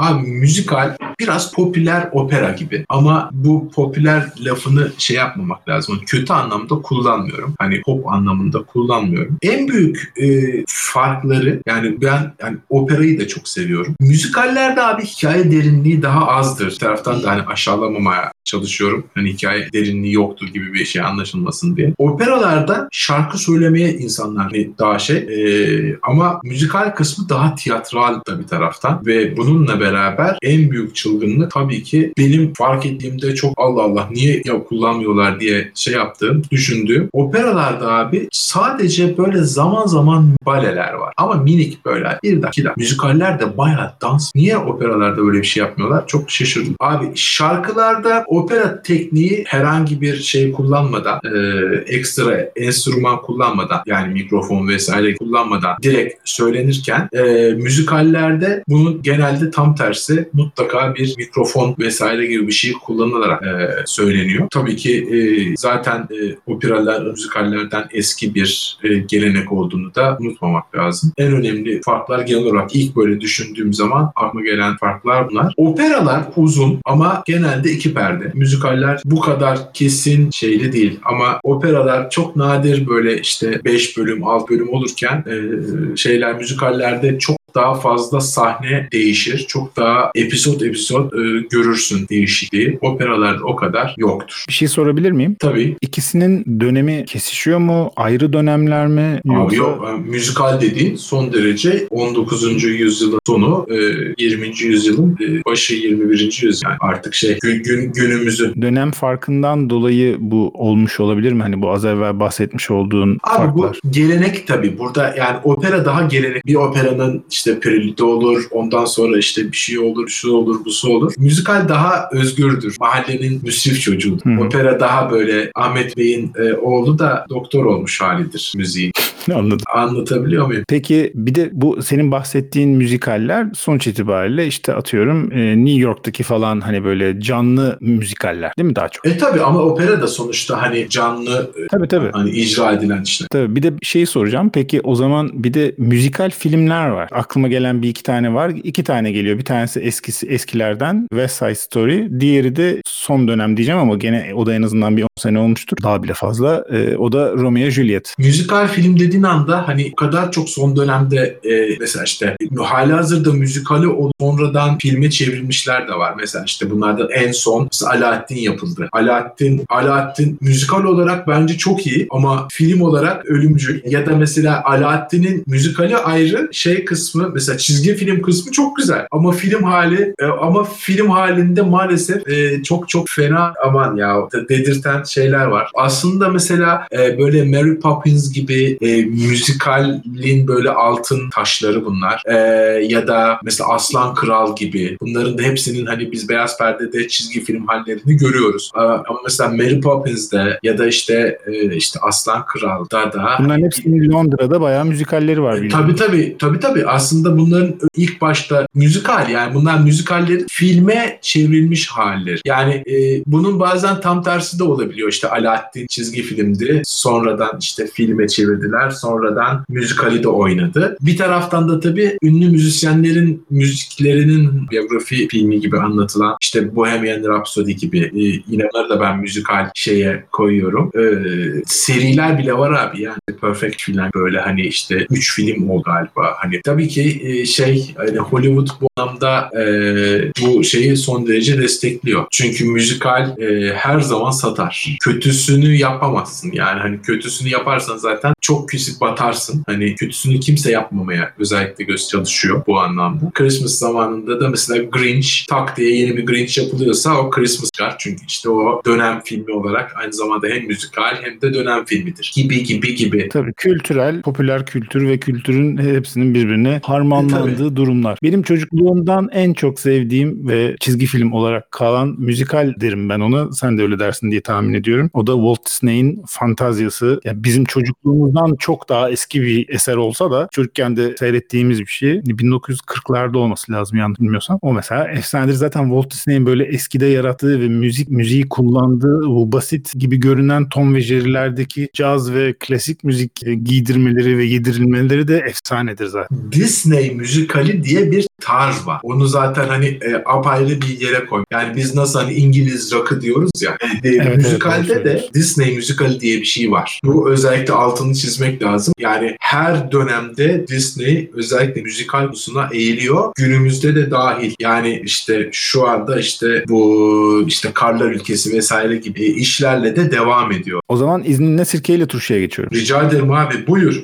Speaker 1: Abi müzikal biraz popüler opera gibi ama bu popüler lafını şey yapmamak lazım. Kötü anlamda kullanmıyorum. Hani pop anlamında kullanmıyorum. En büyük e, farkları yani ben yani operayı da çok seviyorum. Müzikallerde abi hikaye derinliği daha azdır. Bir taraftan da hani aşağılamamaya çalışıyorum. Hani hikaye derinliği yoktur gibi bir şey anlaşılmasın diye. Operalarda şarkı söylemeye insanlar hani daha şey e, ama müzikal kısmı daha tiyatral da bir taraftan ve bununla beraber en büyük çılgınlık tabii ki benim fark ettiğimde çok Allah Allah niye ya kullanmıyorlar diye şey yaptığım, düşündüğüm. Operalarda abi sadece böyle zaman zaman baleler var. Ama minik böyle bir dakika. Müzikaller de bayağı dans. Niye operalarda böyle bir şey yapmıyorlar? Çok şaşırdım. Abi şarkılarda opera tekniği herhangi bir şey kullanmadan, e, ekstra enstrüman kullanmadan yani mikrofon vesaire kullanmadan direkt söylenirken e, müzikallerde bunun genelde tam tersi mutlaka bir mikrofon vesaire gibi bir şey kullanılarak e, söyleniyor. Tabii ki e, zaten e, operalar müzikallerden eski bir e, gelenek olduğunu da unutmamak lazım. En önemli farklar genel olarak ilk böyle düşündüğüm zaman aklıma gelen farklar bunlar. Operalar uzun ama genelde iki perde. Müzikaller bu kadar kesin şeyli değil ama operalar çok nadir böyle işte 5 bölüm 6 bölüm olurken e, şeyler müzikallerde çok daha fazla sahne değişir. Çok daha episod episod e, görürsün değişikliği. Operalarda o kadar yoktur.
Speaker 2: Bir şey sorabilir miyim?
Speaker 1: Tabii.
Speaker 2: İkisinin dönemi kesişiyor mu? Ayrı dönemler mi?
Speaker 1: Abi
Speaker 2: Yoksa-
Speaker 1: yok. e, Müzikal dediğin son derece 19. yüzyılın sonu, e, 20. yüzyılın e, başı 21. yüzyıl. Yani artık şey gün, gün günümüzün
Speaker 2: Dönem farkından dolayı bu olmuş olabilir mi? Hani bu az evvel bahsetmiş olduğun
Speaker 1: Abi
Speaker 2: farklar.
Speaker 1: bu gelenek tabii. Burada yani opera daha gelenek. Bir operanın işte perilite olur, ondan sonra işte bir şey olur, şu olur, bu su olur. Müzikal daha özgürdür. Mahallenin müsrif çocuğudur.
Speaker 2: Hı.
Speaker 1: Opera daha böyle Ahmet Bey'in e, oğlu da doktor olmuş halidir müziğin.
Speaker 2: Anladım.
Speaker 1: Anlatabiliyor muyum?
Speaker 2: Peki bir de bu senin bahsettiğin müzikaller sonuç itibariyle işte atıyorum e, New York'taki falan hani böyle canlı müzikaller değil mi daha çok?
Speaker 1: E tabii ama opera da sonuçta hani canlı e,
Speaker 2: Tabii tabii.
Speaker 1: hani icra edilen işler.
Speaker 2: Tabii bir de şey soracağım. Peki o zaman bir de müzikal filmler var. Aklıma gelen bir iki tane var. İki tane geliyor. Bir tanesi eskisi eskilerden West Side Story. Diğeri de son dönem diyeceğim ama gene o da en azından bir 10 sene olmuştur. Daha bile fazla. E, o da Romeo Juliet.
Speaker 1: Müzikal film dediğin anda hani o kadar çok son dönemde e, mesela işte halihazırda müzikali o sonradan filme çevrilmişler de var. Mesela işte bunlardan en son Alaaddin yapıldı. Alaaddin, Alaaddin müzikal olarak bence çok iyi ama film olarak ölümcül. Ya da mesela Alaaddin'in müzikali ayrı şey kısmı mesela çizgi film kısmı çok güzel ama film hali e, ama film halinde maalesef e, çok çok fena aman ya dedirten şeyler var. Aslında mesela e, böyle Mary Poppins gibi e, müzikalin böyle altın taşları bunlar. E, ya da mesela Aslan Kral gibi. Bunların da hepsinin hani biz Beyaz Perde'de çizgi film hallerini görüyoruz. E, ama mesela Mary Poppins'de ya da işte e, işte Aslan Kral'da da
Speaker 2: Bunların hepsinin Londra'da bayağı müzikalleri var. bildiğim.
Speaker 1: Tabii tabii tabii tabii aslında bunların ilk başta müzikal yani bunlar müzikallerin filme çevrilmiş halleri. Yani e, bunun bazen tam tersi de olabiliyor. İşte Alaaddin çizgi filmdi. Sonradan işte filme çevirdiler. Sonradan müzikali de oynadı. Bir taraftan da tabii ünlü müzisyenlerin müziklerinin biyografi filmi gibi anlatılan işte Bohemian Rhapsody gibi e, yine bunları da ben müzikal şeye koyuyorum. E, seriler bile var abi yani Perfect filan böyle hani işte 3 film oldu galiba. Hani tabii ki e, şey hani Hollywood bu anlamda e, bu şeyi son derece destekliyor. Çünkü müzikal e, her zaman satar. Kötüsünü yapamazsın yani hani kötüsünü yaparsan zaten çok küsüp batarsın. Hani kötüsünü kimse yapmamaya özellikle göz çalışıyor bu anlamda. Christmas zamanında da mesela Grinch tak diye yeni bir Grinch yapılıyorsa o Christmas çıkar. Çünkü işte o dönem filmi olarak aynı zamanda hem müzikal hem de dönem filmidir. Gibi gibi gibi.
Speaker 2: Tabii kültürel, popüler kültür ve kültürün hepsinin birbirine harmanlandığı durumlar. Benim çocukluğumdan en çok sevdiğim ve çizgi film olarak kalan müzikal derim ben ona. Sen de öyle dersin diye tahmin ediyorum. O da Walt Disney'in Fantazyası. Yani bizim çocukluğumuzdan çok daha eski bir eser olsa da çocukken de seyrettiğimiz bir şey. 1940'larda olması lazım yanlış bilmiyorsam. O mesela efsanedir. Zaten Walt Disney'in böyle eskide yarattığı ve müzik müziği kullandığı bu basit gibi görünen Tom ve Jerry'lerdeki caz ve klasik müzik e, giydirmeleri ve yedirilmeleri de efsanedir zaten.
Speaker 1: Disney müzikali diye bir tarz var. Onu zaten hani e, apayrı bir yere koy. Yani biz nasıl hani İngiliz rock'ı diyoruz ya. E,
Speaker 2: evet,
Speaker 1: müzikalde
Speaker 2: doğru
Speaker 1: de. Disney müzikali diye bir şey var. Bu özellikle altını çizmek lazım. Yani her dönemde Disney özellikle müzikal konusuna eğiliyor. Günümüzde de dahil. Yani işte şu anda işte bu işte Karlar Ülkesi vesaire gibi işlerle de devam ediyor.
Speaker 2: O zaman izninle sirkeyle turşuya geçiyorum.
Speaker 1: Rica ederim abi buyur.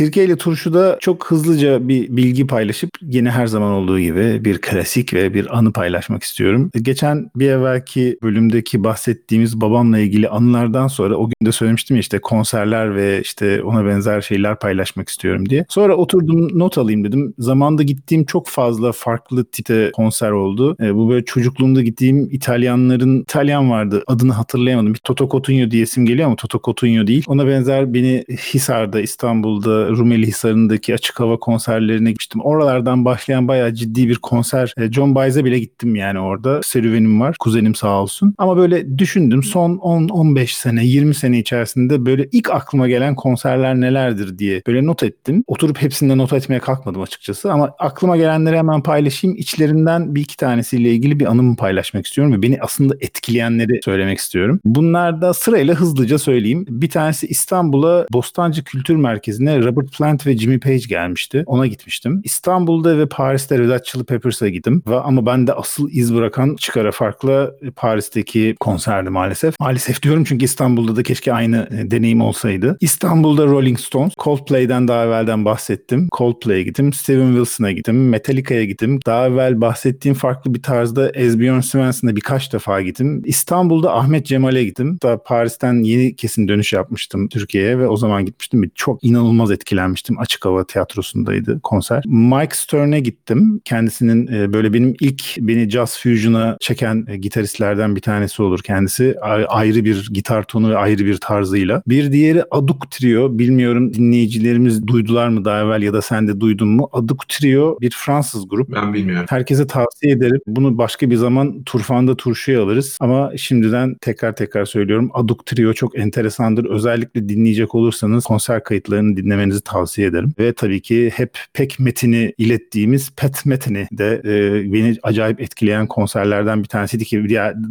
Speaker 2: Sirkeyle turşuda çok hızlıca bir bilgi paylaşıp yine her zaman olduğu gibi bir klasik ve bir anı paylaşmak istiyorum. Geçen bir evvelki bölümdeki bahsettiğimiz babamla ilgili anılardan sonra o gün de söylemiştim ya işte konserler ve işte ona benzer şeyler paylaşmak istiyorum diye. Sonra oturdum not alayım dedim. Zamanda gittiğim çok fazla farklı tipte konser oldu. E, bu böyle çocukluğumda gittiğim İtalyanların İtalyan vardı adını hatırlayamadım. Bir Toto Cotugno diyesim geliyor ama Toto Cotugno değil. Ona benzer beni Hisar'da İstanbul'da Rumeli Hisarı'ndaki açık hava konserlerine gittim. Oralardan başlayan bayağı ciddi bir konser. E, John Baez'e bile gittim yani orada. Serüvenim var. Kuzenim sağ olsun. Ama böyle düşündüm son 10-15 sene 20 sene içerisinde böyle ilk aklıma gelen konserler nelerdir diye böyle not ettim. Oturup hepsinde not etmeye kalkmadım açıkçası ama aklıma gelenleri hemen paylaşayım. İçlerinden bir iki tanesiyle ilgili bir anımı paylaşmak istiyorum ve beni aslında etkileyenleri söylemek istiyorum. Bunlar da sırayla hızlıca söyleyeyim. Bir tanesi İstanbul'a Bostancı Kültür Merkezi'ne Robert Plant ve Jimmy Page gelmişti. Ona gitmiştim. İstanbul'da ve Paris'te Red Hot Chili Peppers'a gittim. Ve ama bende asıl iz bırakan çıkara farklı Paris'teki konserdi maalesef. Maalesef diyorum çünkü İstanbul'da da keşke aynı e, deneyim olsaydı. İstanbul'da Rolling Stones, Coldplay'den daha evvelden bahsettim. Coldplay'e gittim. Steven Wilson'a gittim. Metallica'ya gittim. Daha evvel bahsettiğim farklı bir tarzda Esbjörn Svensson'a birkaç defa gittim. İstanbul'da Ahmet Cemal'e gittim. Daha Paris'ten yeni kesin dönüş yapmıştım Türkiye'ye ve o zaman gitmiştim. Çok inanılmaz etkilenmiştim. Açık hava tiyatrosundaydı konser. Mike Stern'e gittim. Kendisinin e, böyle benim ilk beni jazz fusion'a çeken e, gitaristlerden bir tanesi olur kendisi. A- ayrı bir gitar tonu ve ayrı bir tarzıyla. Bir diğeri Aduk Trio. Bilmiyorum dinleyicilerimiz duydular mı daha evvel ya da sen de duydun mu? Aduk Trio bir Fransız grup.
Speaker 1: Ben bilmiyorum.
Speaker 2: Herkese tavsiye ederim. Bunu başka bir zaman Turfan'da turşuya alırız. Ama şimdiden tekrar tekrar söylüyorum. Aduk Trio çok enteresandır. Özellikle dinleyecek olursanız konser kayıtlarını dinlemenizi tavsiye ederim. Ve tabii ki hep pek metini ilettiğimiz Pet Metini de e, beni acayip etkileyen konserlerden bir tanesiydi ki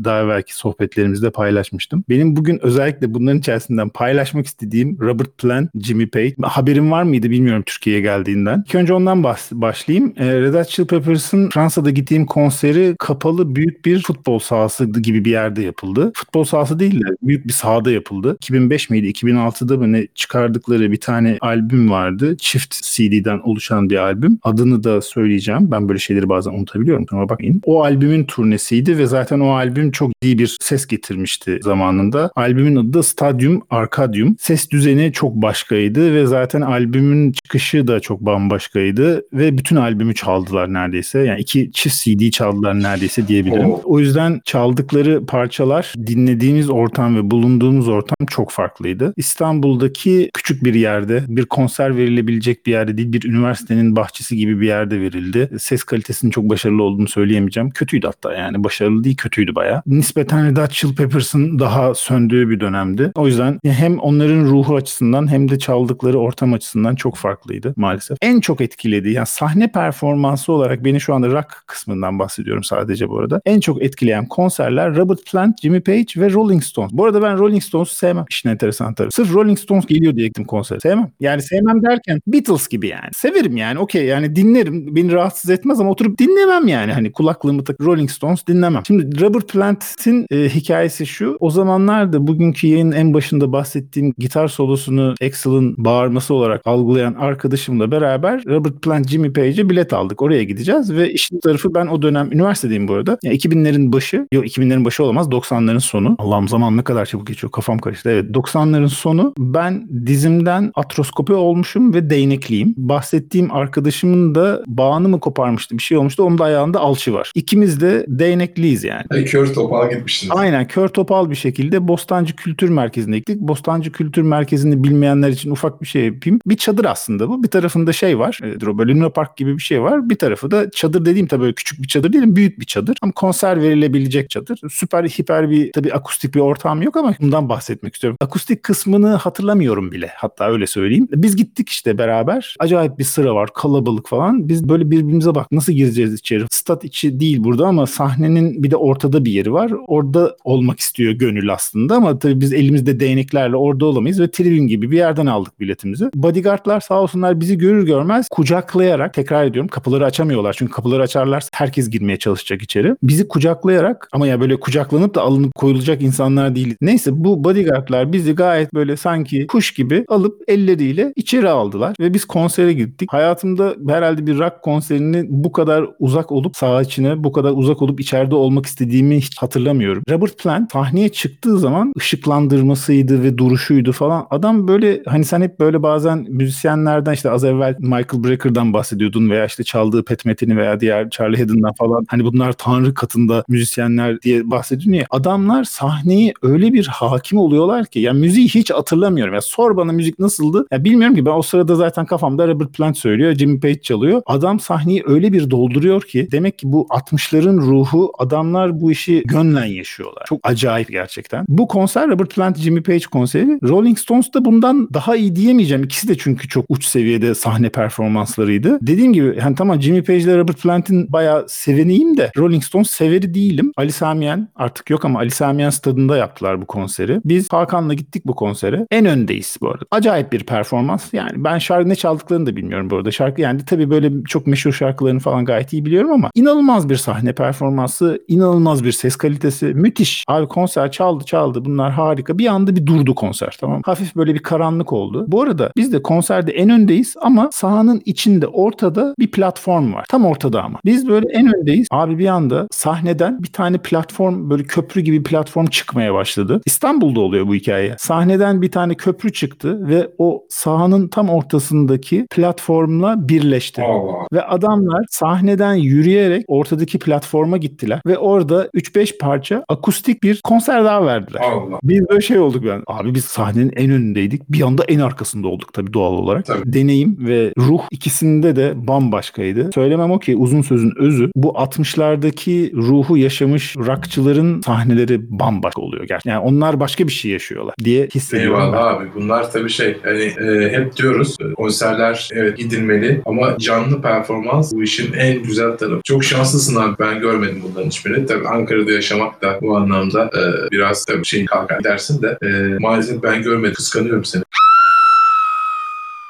Speaker 2: daha evvelki sohbetlerimizde paylaşmıştım. Benim bugün özellikle bunların içerisinden paylaşmak istediğim Robert Plant, Jimmy Page. Haberim var mıydı bilmiyorum Türkiye'ye geldiğinden. İlk önce ondan başlayayım. E, Red Hot Chili Peppers'ın Fransa'da gittiğim konseri kapalı büyük bir futbol sahası gibi bir yerde yapıldı. Futbol sahası değil de büyük bir sahada yapıldı. 2005 miydi 2006'da mı ne çıkardıkları bir tane albüm albüm vardı. Çift CD'den oluşan bir albüm. Adını da söyleyeceğim. Ben böyle şeyleri bazen unutabiliyorum. Ama bakmayın. O albümün turnesiydi ve zaten o albüm çok iyi bir ses getirmişti zamanında. Albümün adı da Stadium Arcadium. Ses düzeni çok başkaydı ve zaten albümün çıkışı da çok bambaşkaydı ve bütün albümü çaldılar neredeyse. Yani iki çift CD çaldılar neredeyse diyebilirim. O yüzden çaldıkları parçalar dinlediğimiz ortam ve bulunduğumuz ortam çok farklıydı. İstanbul'daki küçük bir yerde bir konser verilebilecek bir yerde değil bir üniversitenin bahçesi gibi bir yerde verildi. Ses kalitesinin çok başarılı olduğunu söyleyemeyeceğim. Kötüydü hatta yani başarılı değil kötüydü baya. Nispeten Red Hot Chili Peppers'ın daha söndüğü bir dönemdi. O yüzden hem onların ruhu açısından hem de çaldıkları ortam açısından çok farklıydı maalesef. En çok etkiledi yani sahne performansı olarak beni şu anda rock kısmından bahsediyorum sadece bu arada. En çok etkileyen konserler Robert Plant, Jimmy Page ve Rolling Stones. Bu arada ben Rolling Stones'u sevmem. İşin enteresan tarafı. Sırf Rolling Stones geliyor diye gittim konsere. Sevmem. Yani sevmem derken Beatles gibi yani. Severim yani okey yani dinlerim. Beni rahatsız etmez ama oturup dinlemem yani. Hani kulaklığımı takıp Rolling Stones dinlemem. Şimdi Robert Plant'in e, hikayesi şu. O zamanlarda bugünkü yayının en başında bahsettiğim gitar solosunu Axl'ın bağırması olarak algılayan arkadaşımla beraber Robert Plant, Jimmy Page'e bilet aldık. Oraya gideceğiz ve işin tarafı ben o dönem üniversitedeyim bu arada. Yani 2000'lerin başı, yok 2000'lerin başı olamaz 90'ların sonu. Allah'ım zaman ne kadar çabuk geçiyor kafam karıştı. Evet 90'ların sonu ben dizimden atroskopi olmuşum ve değnekliyim. Bahsettiğim arkadaşımın da bağını mı koparmıştı bir şey olmuştu. Onun da ayağında alçı var. İkimiz de değnekliyiz yani.
Speaker 1: Hani kör topal gitmişsiniz.
Speaker 2: Aynen kör topal bir şekilde Bostancı Kültür Merkezi'ne gittik. Bostancı Kültür Merkezi'ni bilmeyenler için ufak bir şey yapayım. Bir çadır aslında bu. Bir tarafında şey var. E, böyle Luna Park gibi bir şey var. Bir tarafı da çadır dediğim tabii böyle küçük bir çadır değil büyük bir çadır. Ama konser verilebilecek çadır. Süper hiper bir tabii akustik bir ortam yok ama bundan bahsetmek istiyorum. Akustik kısmını hatırlamıyorum bile. Hatta öyle söyleyeyim. Biz gittik işte beraber. Acayip bir sıra var. Kalabalık falan. Biz böyle birbirimize bak nasıl gireceğiz içeri. Stat içi değil burada ama sahnenin bir de ortada bir yeri var. Orada olmak istiyor gönül aslında ama tabii biz elimizde değneklerle orada olamayız ve tribün gibi bir yerden aldık biletimizi. Bodyguardlar sağ olsunlar bizi görür görmez kucaklayarak tekrar ediyorum kapıları açamıyorlar. Çünkü kapıları açarlarsa herkes girmeye çalışacak içeri. Bizi kucaklayarak ama ya böyle kucaklanıp da alınıp koyulacak insanlar değil. Neyse bu bodyguardlar bizi gayet böyle sanki kuş gibi alıp elleriyle içeri aldılar ve biz konsere gittik. Hayatımda herhalde bir rock konserini bu kadar uzak olup saha içine bu kadar uzak olup içeride olmak istediğimi hiç hatırlamıyorum. Robert Plant sahneye çıktığı zaman ışıklandırmasıydı ve duruşuydu falan. Adam böyle hani sen hep böyle bazen müzisyenlerden işte az evvel Michael Breaker'dan bahsediyordun veya işte çaldığı Pat Methe'ni veya diğer Charlie Haddon'dan falan. Hani bunlar tanrı katında müzisyenler diye bahsediyorsun ya. Adamlar sahneyi öyle bir hakim oluyorlar ki ya müziği hiç hatırlamıyorum. Ya sor bana müzik nasıldı? Ya bilmiyorum ki ben o sırada zaten kafamda Robert Plant söylüyor, Jimmy Page çalıyor. Adam sahneyi öyle bir dolduruyor ki demek ki bu 60'ların ruhu adamlar bu işi gönlen yaşıyorlar. Çok acayip gerçekten. Bu konser Robert Plant, Jimmy Page konseri. Rolling Stones da bundan daha iyi diyemeyeceğim. İkisi de çünkü çok uç seviyede sahne performanslarıydı. Dediğim gibi yani tamam Jimmy Page ile Robert Plant'in bayağı seveniyim de Rolling Stones severi değilim. Ali Samiyen artık yok ama Ali Samiyen stadında yaptılar bu konseri. Biz Hakan'la gittik bu konsere. En öndeyiz bu arada. Acayip bir performans. Yani ben şarkı ne çaldıklarını da bilmiyorum bu arada. Şarkı yani tabii böyle çok meşhur şarkılarını falan gayet iyi biliyorum ama inanılmaz bir sahne performansı, inanılmaz bir ses kalitesi. Müthiş. Abi konser çaldı çaldı. Bunlar harika. Bir anda bir durdu konser tamam. Hafif böyle bir karanlık oldu. Bu arada biz de konserde en öndeyiz ama sahanın içinde ortada bir platform var. Tam ortada ama. Biz böyle en öndeyiz. Abi bir anda sahneden bir tane platform böyle köprü gibi platform çıkmaya başladı. İstanbul'da oluyor bu hikaye. Sahneden bir tane köprü çıktı ve o sahanın tam ortasındaki platformla birleşti.
Speaker 1: Allah.
Speaker 2: Ve adamlar sahneden yürüyerek ortadaki platforma gittiler ve orada 3-5 parça akustik bir konser daha verdiler.
Speaker 1: Allah.
Speaker 2: Biz böyle şey olduk ben. Abi biz sahnenin en önündeydik. Bir anda en arkasında olduk tabii doğal olarak.
Speaker 1: Tabii.
Speaker 2: Deneyim ve ruh ikisinde de bambaşkaydı. Söylemem o ki uzun sözün özü. Bu 60'lardaki ruhu yaşamış rockçıların sahneleri bambaşka oluyor gerçekten. Yani onlar başka bir şey yaşıyorlar diye hissediyorum
Speaker 1: Eyvallah
Speaker 2: ben.
Speaker 1: abi. Bunlar tabii şey hani e, hep diyoruz konserler evet gidilmeli ama canlı performans bu işin en güzel tarafı. Çok şanslısın abi. Ben görmedim bunların hiçbirini. Tabii Ankara'da yaşamak da bu anlamda e, biraz tabii şey kalkar dersin de e, maalesef ben görmedim. Kıskanıyorum seni.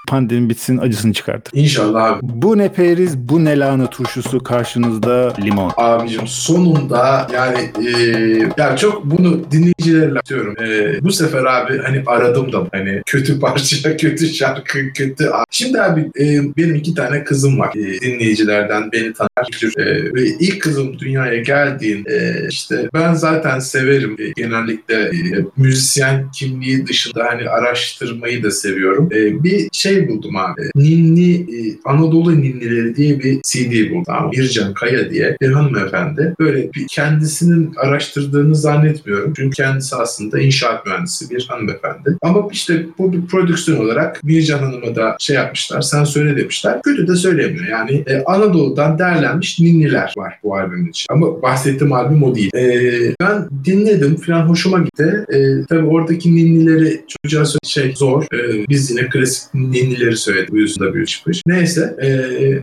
Speaker 2: Pandemi bitsin acısını çıkartır.
Speaker 1: İnşallah abi.
Speaker 2: Bu ne periz, bu ne lahana turşusu karşınızda limon.
Speaker 1: Abicim sonunda yani e, ya çok bunu dinleyicilerle atıyorum. E, bu sefer abi hani aradım da hani kötü parça, kötü şarkı, kötü Şimdi abi e, benim iki tane kızım var. E, dinleyicilerden beni tanır. E, ve ilk kızım dünyaya geldiğinde işte ben zaten severim e, genellikle e, müzisyen kimliği dışında hani araştırmayı da seviyorum. E, bir şey buldum abi. Ninni e, Anadolu Ninnileri diye bir CD buldum. Bircan Kaya diye bir hanımefendi. Böyle bir kendisinin araştırdığını zannetmiyorum. Çünkü kendisi aslında inşaat mühendisi bir hanımefendi. Ama işte bu bir prodüksiyon olarak Bircan Hanım'a da şey yapmışlar. Sen söyle demişler. Kötü de söylemiyor. Yani e, Anadolu'dan derlenmiş ninniler var bu albümün için. Ama bahsettiğim albüm o değil. E, ben dinledim falan hoşuma gitti. E, tabii oradaki ninnileri çocuğa şey zor. E, biz yine klasik ninnileri söyledik. Bu yüzden bir çıkmış. Neyse e,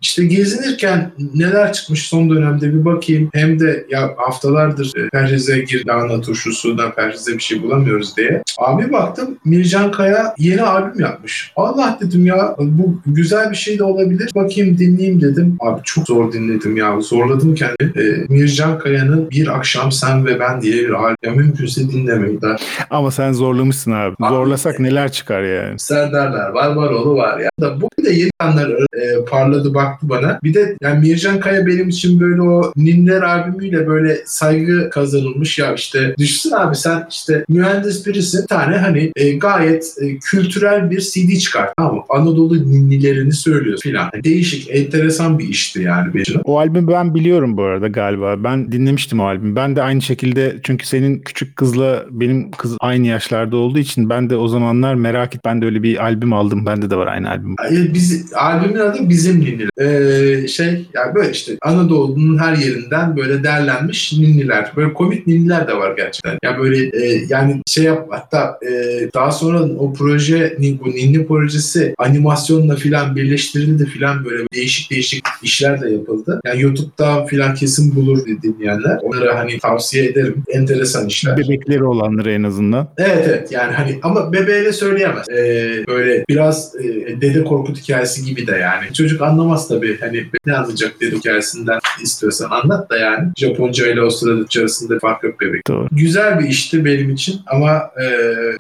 Speaker 1: işte gezinirken neler çıkmış son dönemde bir bakayım. Hem de ya haftalardır e, Perhize gir lahana turşusundan Perhize bir şey bulamıyoruz diye. Abi baktım Mircan Kaya yeni albüm yapmış. Allah dedim ya bu güzel bir şey de olabilir. Bakayım dinleyeyim dedim. Abi çok zor dinledim ya. Zorladım kendimi. E, Mircan Kaya'nın Bir Akşam Sen ve Ben diye bir albüm. Mümkünse dinlemeyin. Da.
Speaker 2: Ama sen zorlamışsın abi. abi Zorlasak neler çıkar yani.
Speaker 1: Serdarlar var, Varoğlu var ya. Da bu bir de yeni anlar e, parladı baktı bana. Bir de yani Mircan Kaya benim için böyle o Ninler albümüyle böyle saygı kazanılmış ya işte düşsün abi sen işte mühendis birisin. Bir tane hani e, gayet e, kültürel bir CD çıkart. Tamam Anadolu ninnilerini söylüyor filan. Değişik, enteresan bir işti yani benim.
Speaker 2: O albümü ben biliyorum bu arada galiba. Ben dinlemiştim o albümü. Ben de aynı şekilde çünkü senin küçük kızla benim kız aynı yaşlarda olduğu için ben de o zamanlar merak et ben de öyle bir albüm aldım. Bende de var aynı albüm.
Speaker 1: Biz, albümün adı Bizim Ninniler. Ee, şey yani böyle işte Anadolu'nun her yerinden böyle derlenmiş ninniler. Böyle komik ninniler de var gerçekten. Ya böyle e, yani şey yap hatta e, daha sonra o proje bu ninni projesi animasyonla filan birleştirildi filan böyle değişik değişik işler de yapıldı. Yani YouTube'da filan kesin bulur dinleyenler. Onları hani tavsiye ederim. Enteresan işler.
Speaker 2: Bebekleri olanları en azından.
Speaker 1: Evet evet yani hani ama bebeğiyle söyleyemez. Ee, böyle biraz e, Dede Korkut hikayesi gibi de yani. Çocuk anlamaz tabii. Hani ne anlayacak Dede hikayesinden istiyorsan anlat da yani. Japonca ile sırada arasında fark yok bebek.
Speaker 2: Doğru.
Speaker 1: Güzel bir işti benim için ama e,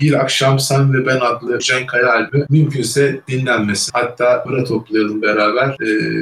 Speaker 1: Bir Akşam Sen ve Ben adlı Can Kaya albümü mümkünse dinlenmesin. Hatta para toplayalım beraber.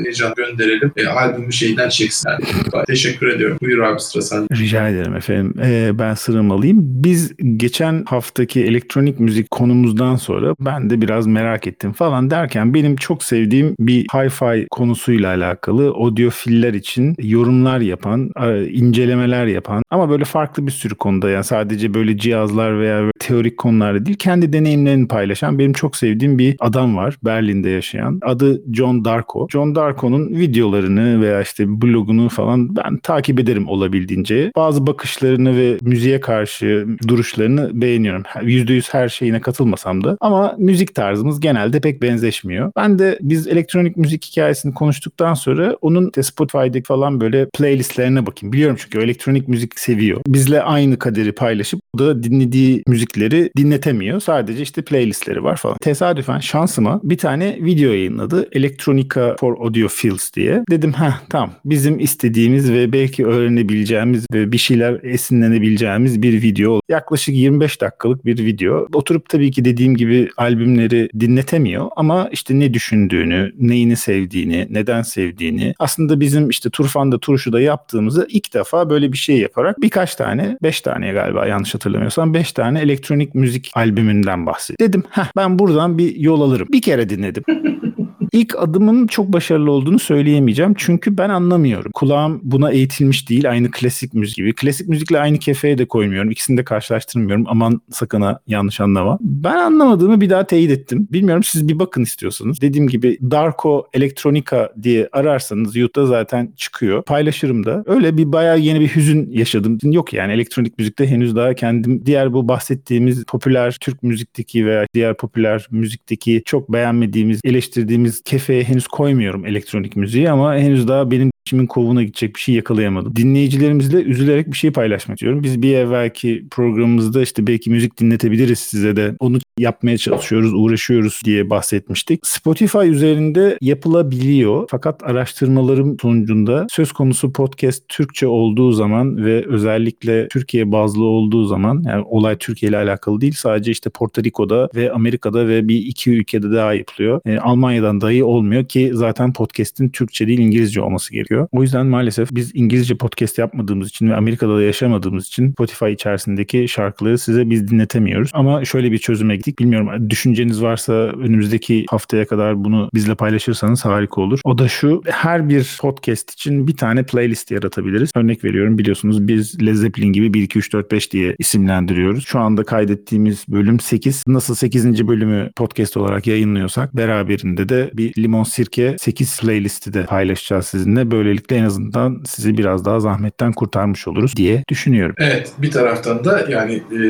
Speaker 1: E, Can gönderelim. E, albümü şeyden çeksin. Yani. Teşekkür ediyorum. Buyur abi sıra sende.
Speaker 2: Rica ederim efendim. Ee, ben sıramı alayım. Biz geçen haftaki elektronik müzik konumuzdan sonra ben de biraz merak ettim falan derken benim çok sevdiğim bir hi-fi konusuyla alakalı audiofiller için yorumlar yapan, incelemeler yapan ama böyle farklı bir sürü konuda yani sadece böyle cihazlar veya teorik konularda değil kendi deneyimlerini paylaşan benim çok sevdiğim bir adam var Berlin'de yaşayan. Adı John Darko. John Darko'nun videolarını veya işte blogunu falan ben takip ederim olabildiğince. Bazı bakışlarını ve müziğe karşı duruşlarını beğeniyorum. %100 her şeyine katılmasam da ama müzik tarzımız genelde pek benzeşmiyor. Ben de biz elektronik müzik hikayesini konuştuktan sonra onun Spotify'daki falan böyle playlistlerine bakayım. Biliyorum çünkü elektronik müzik seviyor. Bizle aynı kaderi paylaşıp o da dinlediği müzikleri dinletemiyor. Sadece işte playlistleri var falan. Tesadüfen şansıma bir tane video yayınladı. Electronica for Audiophiles diye. Dedim ha tamam bizim istediğimiz ve belki öğrenebileceğimiz ve bir şeyler esinlenebileceğimiz bir video. Yaklaşık 25 dakikalık bir video. Oturup tabii ki dediğim gibi albümleri dinletemiyor ama işte ne düşündüğünü, neyini sevdiğini, neden sevdiğini aslında bizim işte Turfan'da Turşu'da yaptığımızı ilk defa böyle bir şey yaparak birkaç tane, 5 tane galiba yanlış hatırlamıyorsam 5 tane elektronik müzik albümünden bahsediyor. Dedim heh ben buradan bir yol alırım. Bir kere dinledim. İlk adımın çok başarılı olduğunu söyleyemeyeceğim. Çünkü ben anlamıyorum. Kulağım buna eğitilmiş değil. Aynı klasik müzik gibi. Klasik müzikle aynı kefeye de koymuyorum. İkisini de karşılaştırmıyorum. Aman sakın yanlış anlama. Ben anlamadığımı bir daha teyit ettim. Bilmiyorum siz bir bakın istiyorsanız. Dediğim gibi Darko Elektronika diye ararsanız YouTube'da zaten çıkıyor. Paylaşırım da. Öyle bir bayağı yeni bir hüzün yaşadım. Yok yani elektronik müzikte henüz daha kendim diğer bu bahsettiğimiz popüler Türk müzikteki veya diğer popüler müzikteki çok beğenmediğimiz, eleştirdiğimiz kefeye henüz koymuyorum elektronik müziği ama henüz daha benim içimin kovuğuna gidecek bir şey yakalayamadım. Dinleyicilerimizle üzülerek bir şey paylaşmak istiyorum. Biz bir evvelki programımızda işte belki müzik dinletebiliriz size de. Onu yapmaya çalışıyoruz, uğraşıyoruz diye bahsetmiştik. Spotify üzerinde yapılabiliyor. Fakat araştırmalarım sonucunda söz konusu podcast Türkçe olduğu zaman ve özellikle Türkiye bazlı olduğu zaman yani olay Türkiye ile alakalı değil sadece işte Porto Rico'da ve Amerika'da ve bir iki ülkede daha yapılıyor. E, Almanya'dan dahi olmuyor ki zaten podcast'in Türkçe değil İngilizce olması gerekiyor. O yüzden maalesef biz İngilizce podcast yapmadığımız için ve Amerika'da da yaşamadığımız için Spotify içerisindeki şarkıları size biz dinletemiyoruz. Ama şöyle bir çözüme gittik. Bilmiyorum düşünceniz varsa önümüzdeki haftaya kadar bunu bizle paylaşırsanız harika olur. O da şu her bir podcast için bir tane playlist yaratabiliriz. Örnek veriyorum biliyorsunuz biz Led Zeppelin gibi 1 2 3 4 5 diye isimlendiriyoruz. Şu anda kaydettiğimiz bölüm 8. Nasıl 8. bölümü podcast olarak yayınlıyorsak beraberinde de bir limon sirke 8 playlisti de paylaşacağız sizinle. Böylelikle en azından sizi biraz daha zahmetten kurtarmış oluruz diye düşünüyorum.
Speaker 1: Evet bir taraftan da yani e,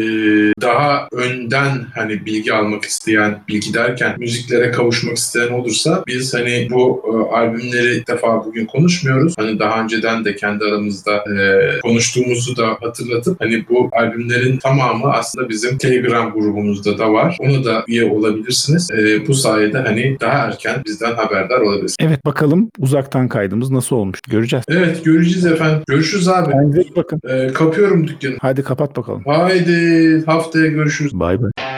Speaker 1: daha önden hani bilgi almak isteyen, bilgi derken müziklere kavuşmak isteyen olursa biz hani bu e, albümleri ilk defa bugün konuşmuyoruz. Hani daha önceden de kendi aramızda e, konuştuğumuzu da hatırlatıp hani bu albümlerin tamamı aslında bizim Telegram grubumuzda da var. Ona da üye olabilirsiniz. E, bu sayede hani daha erken bizden haberdar olabilirsiniz.
Speaker 2: Evet bakalım uzaktan kaydımız nasıl olmuş göreceğiz.
Speaker 1: Evet göreceğiz efendim. Görüşürüz abi.
Speaker 2: Kendinize bakın.
Speaker 1: E, kapıyorum dükkanı.
Speaker 2: Hadi kapat bakalım.
Speaker 1: Haydi haftaya görüşürüz.
Speaker 2: Bay bay.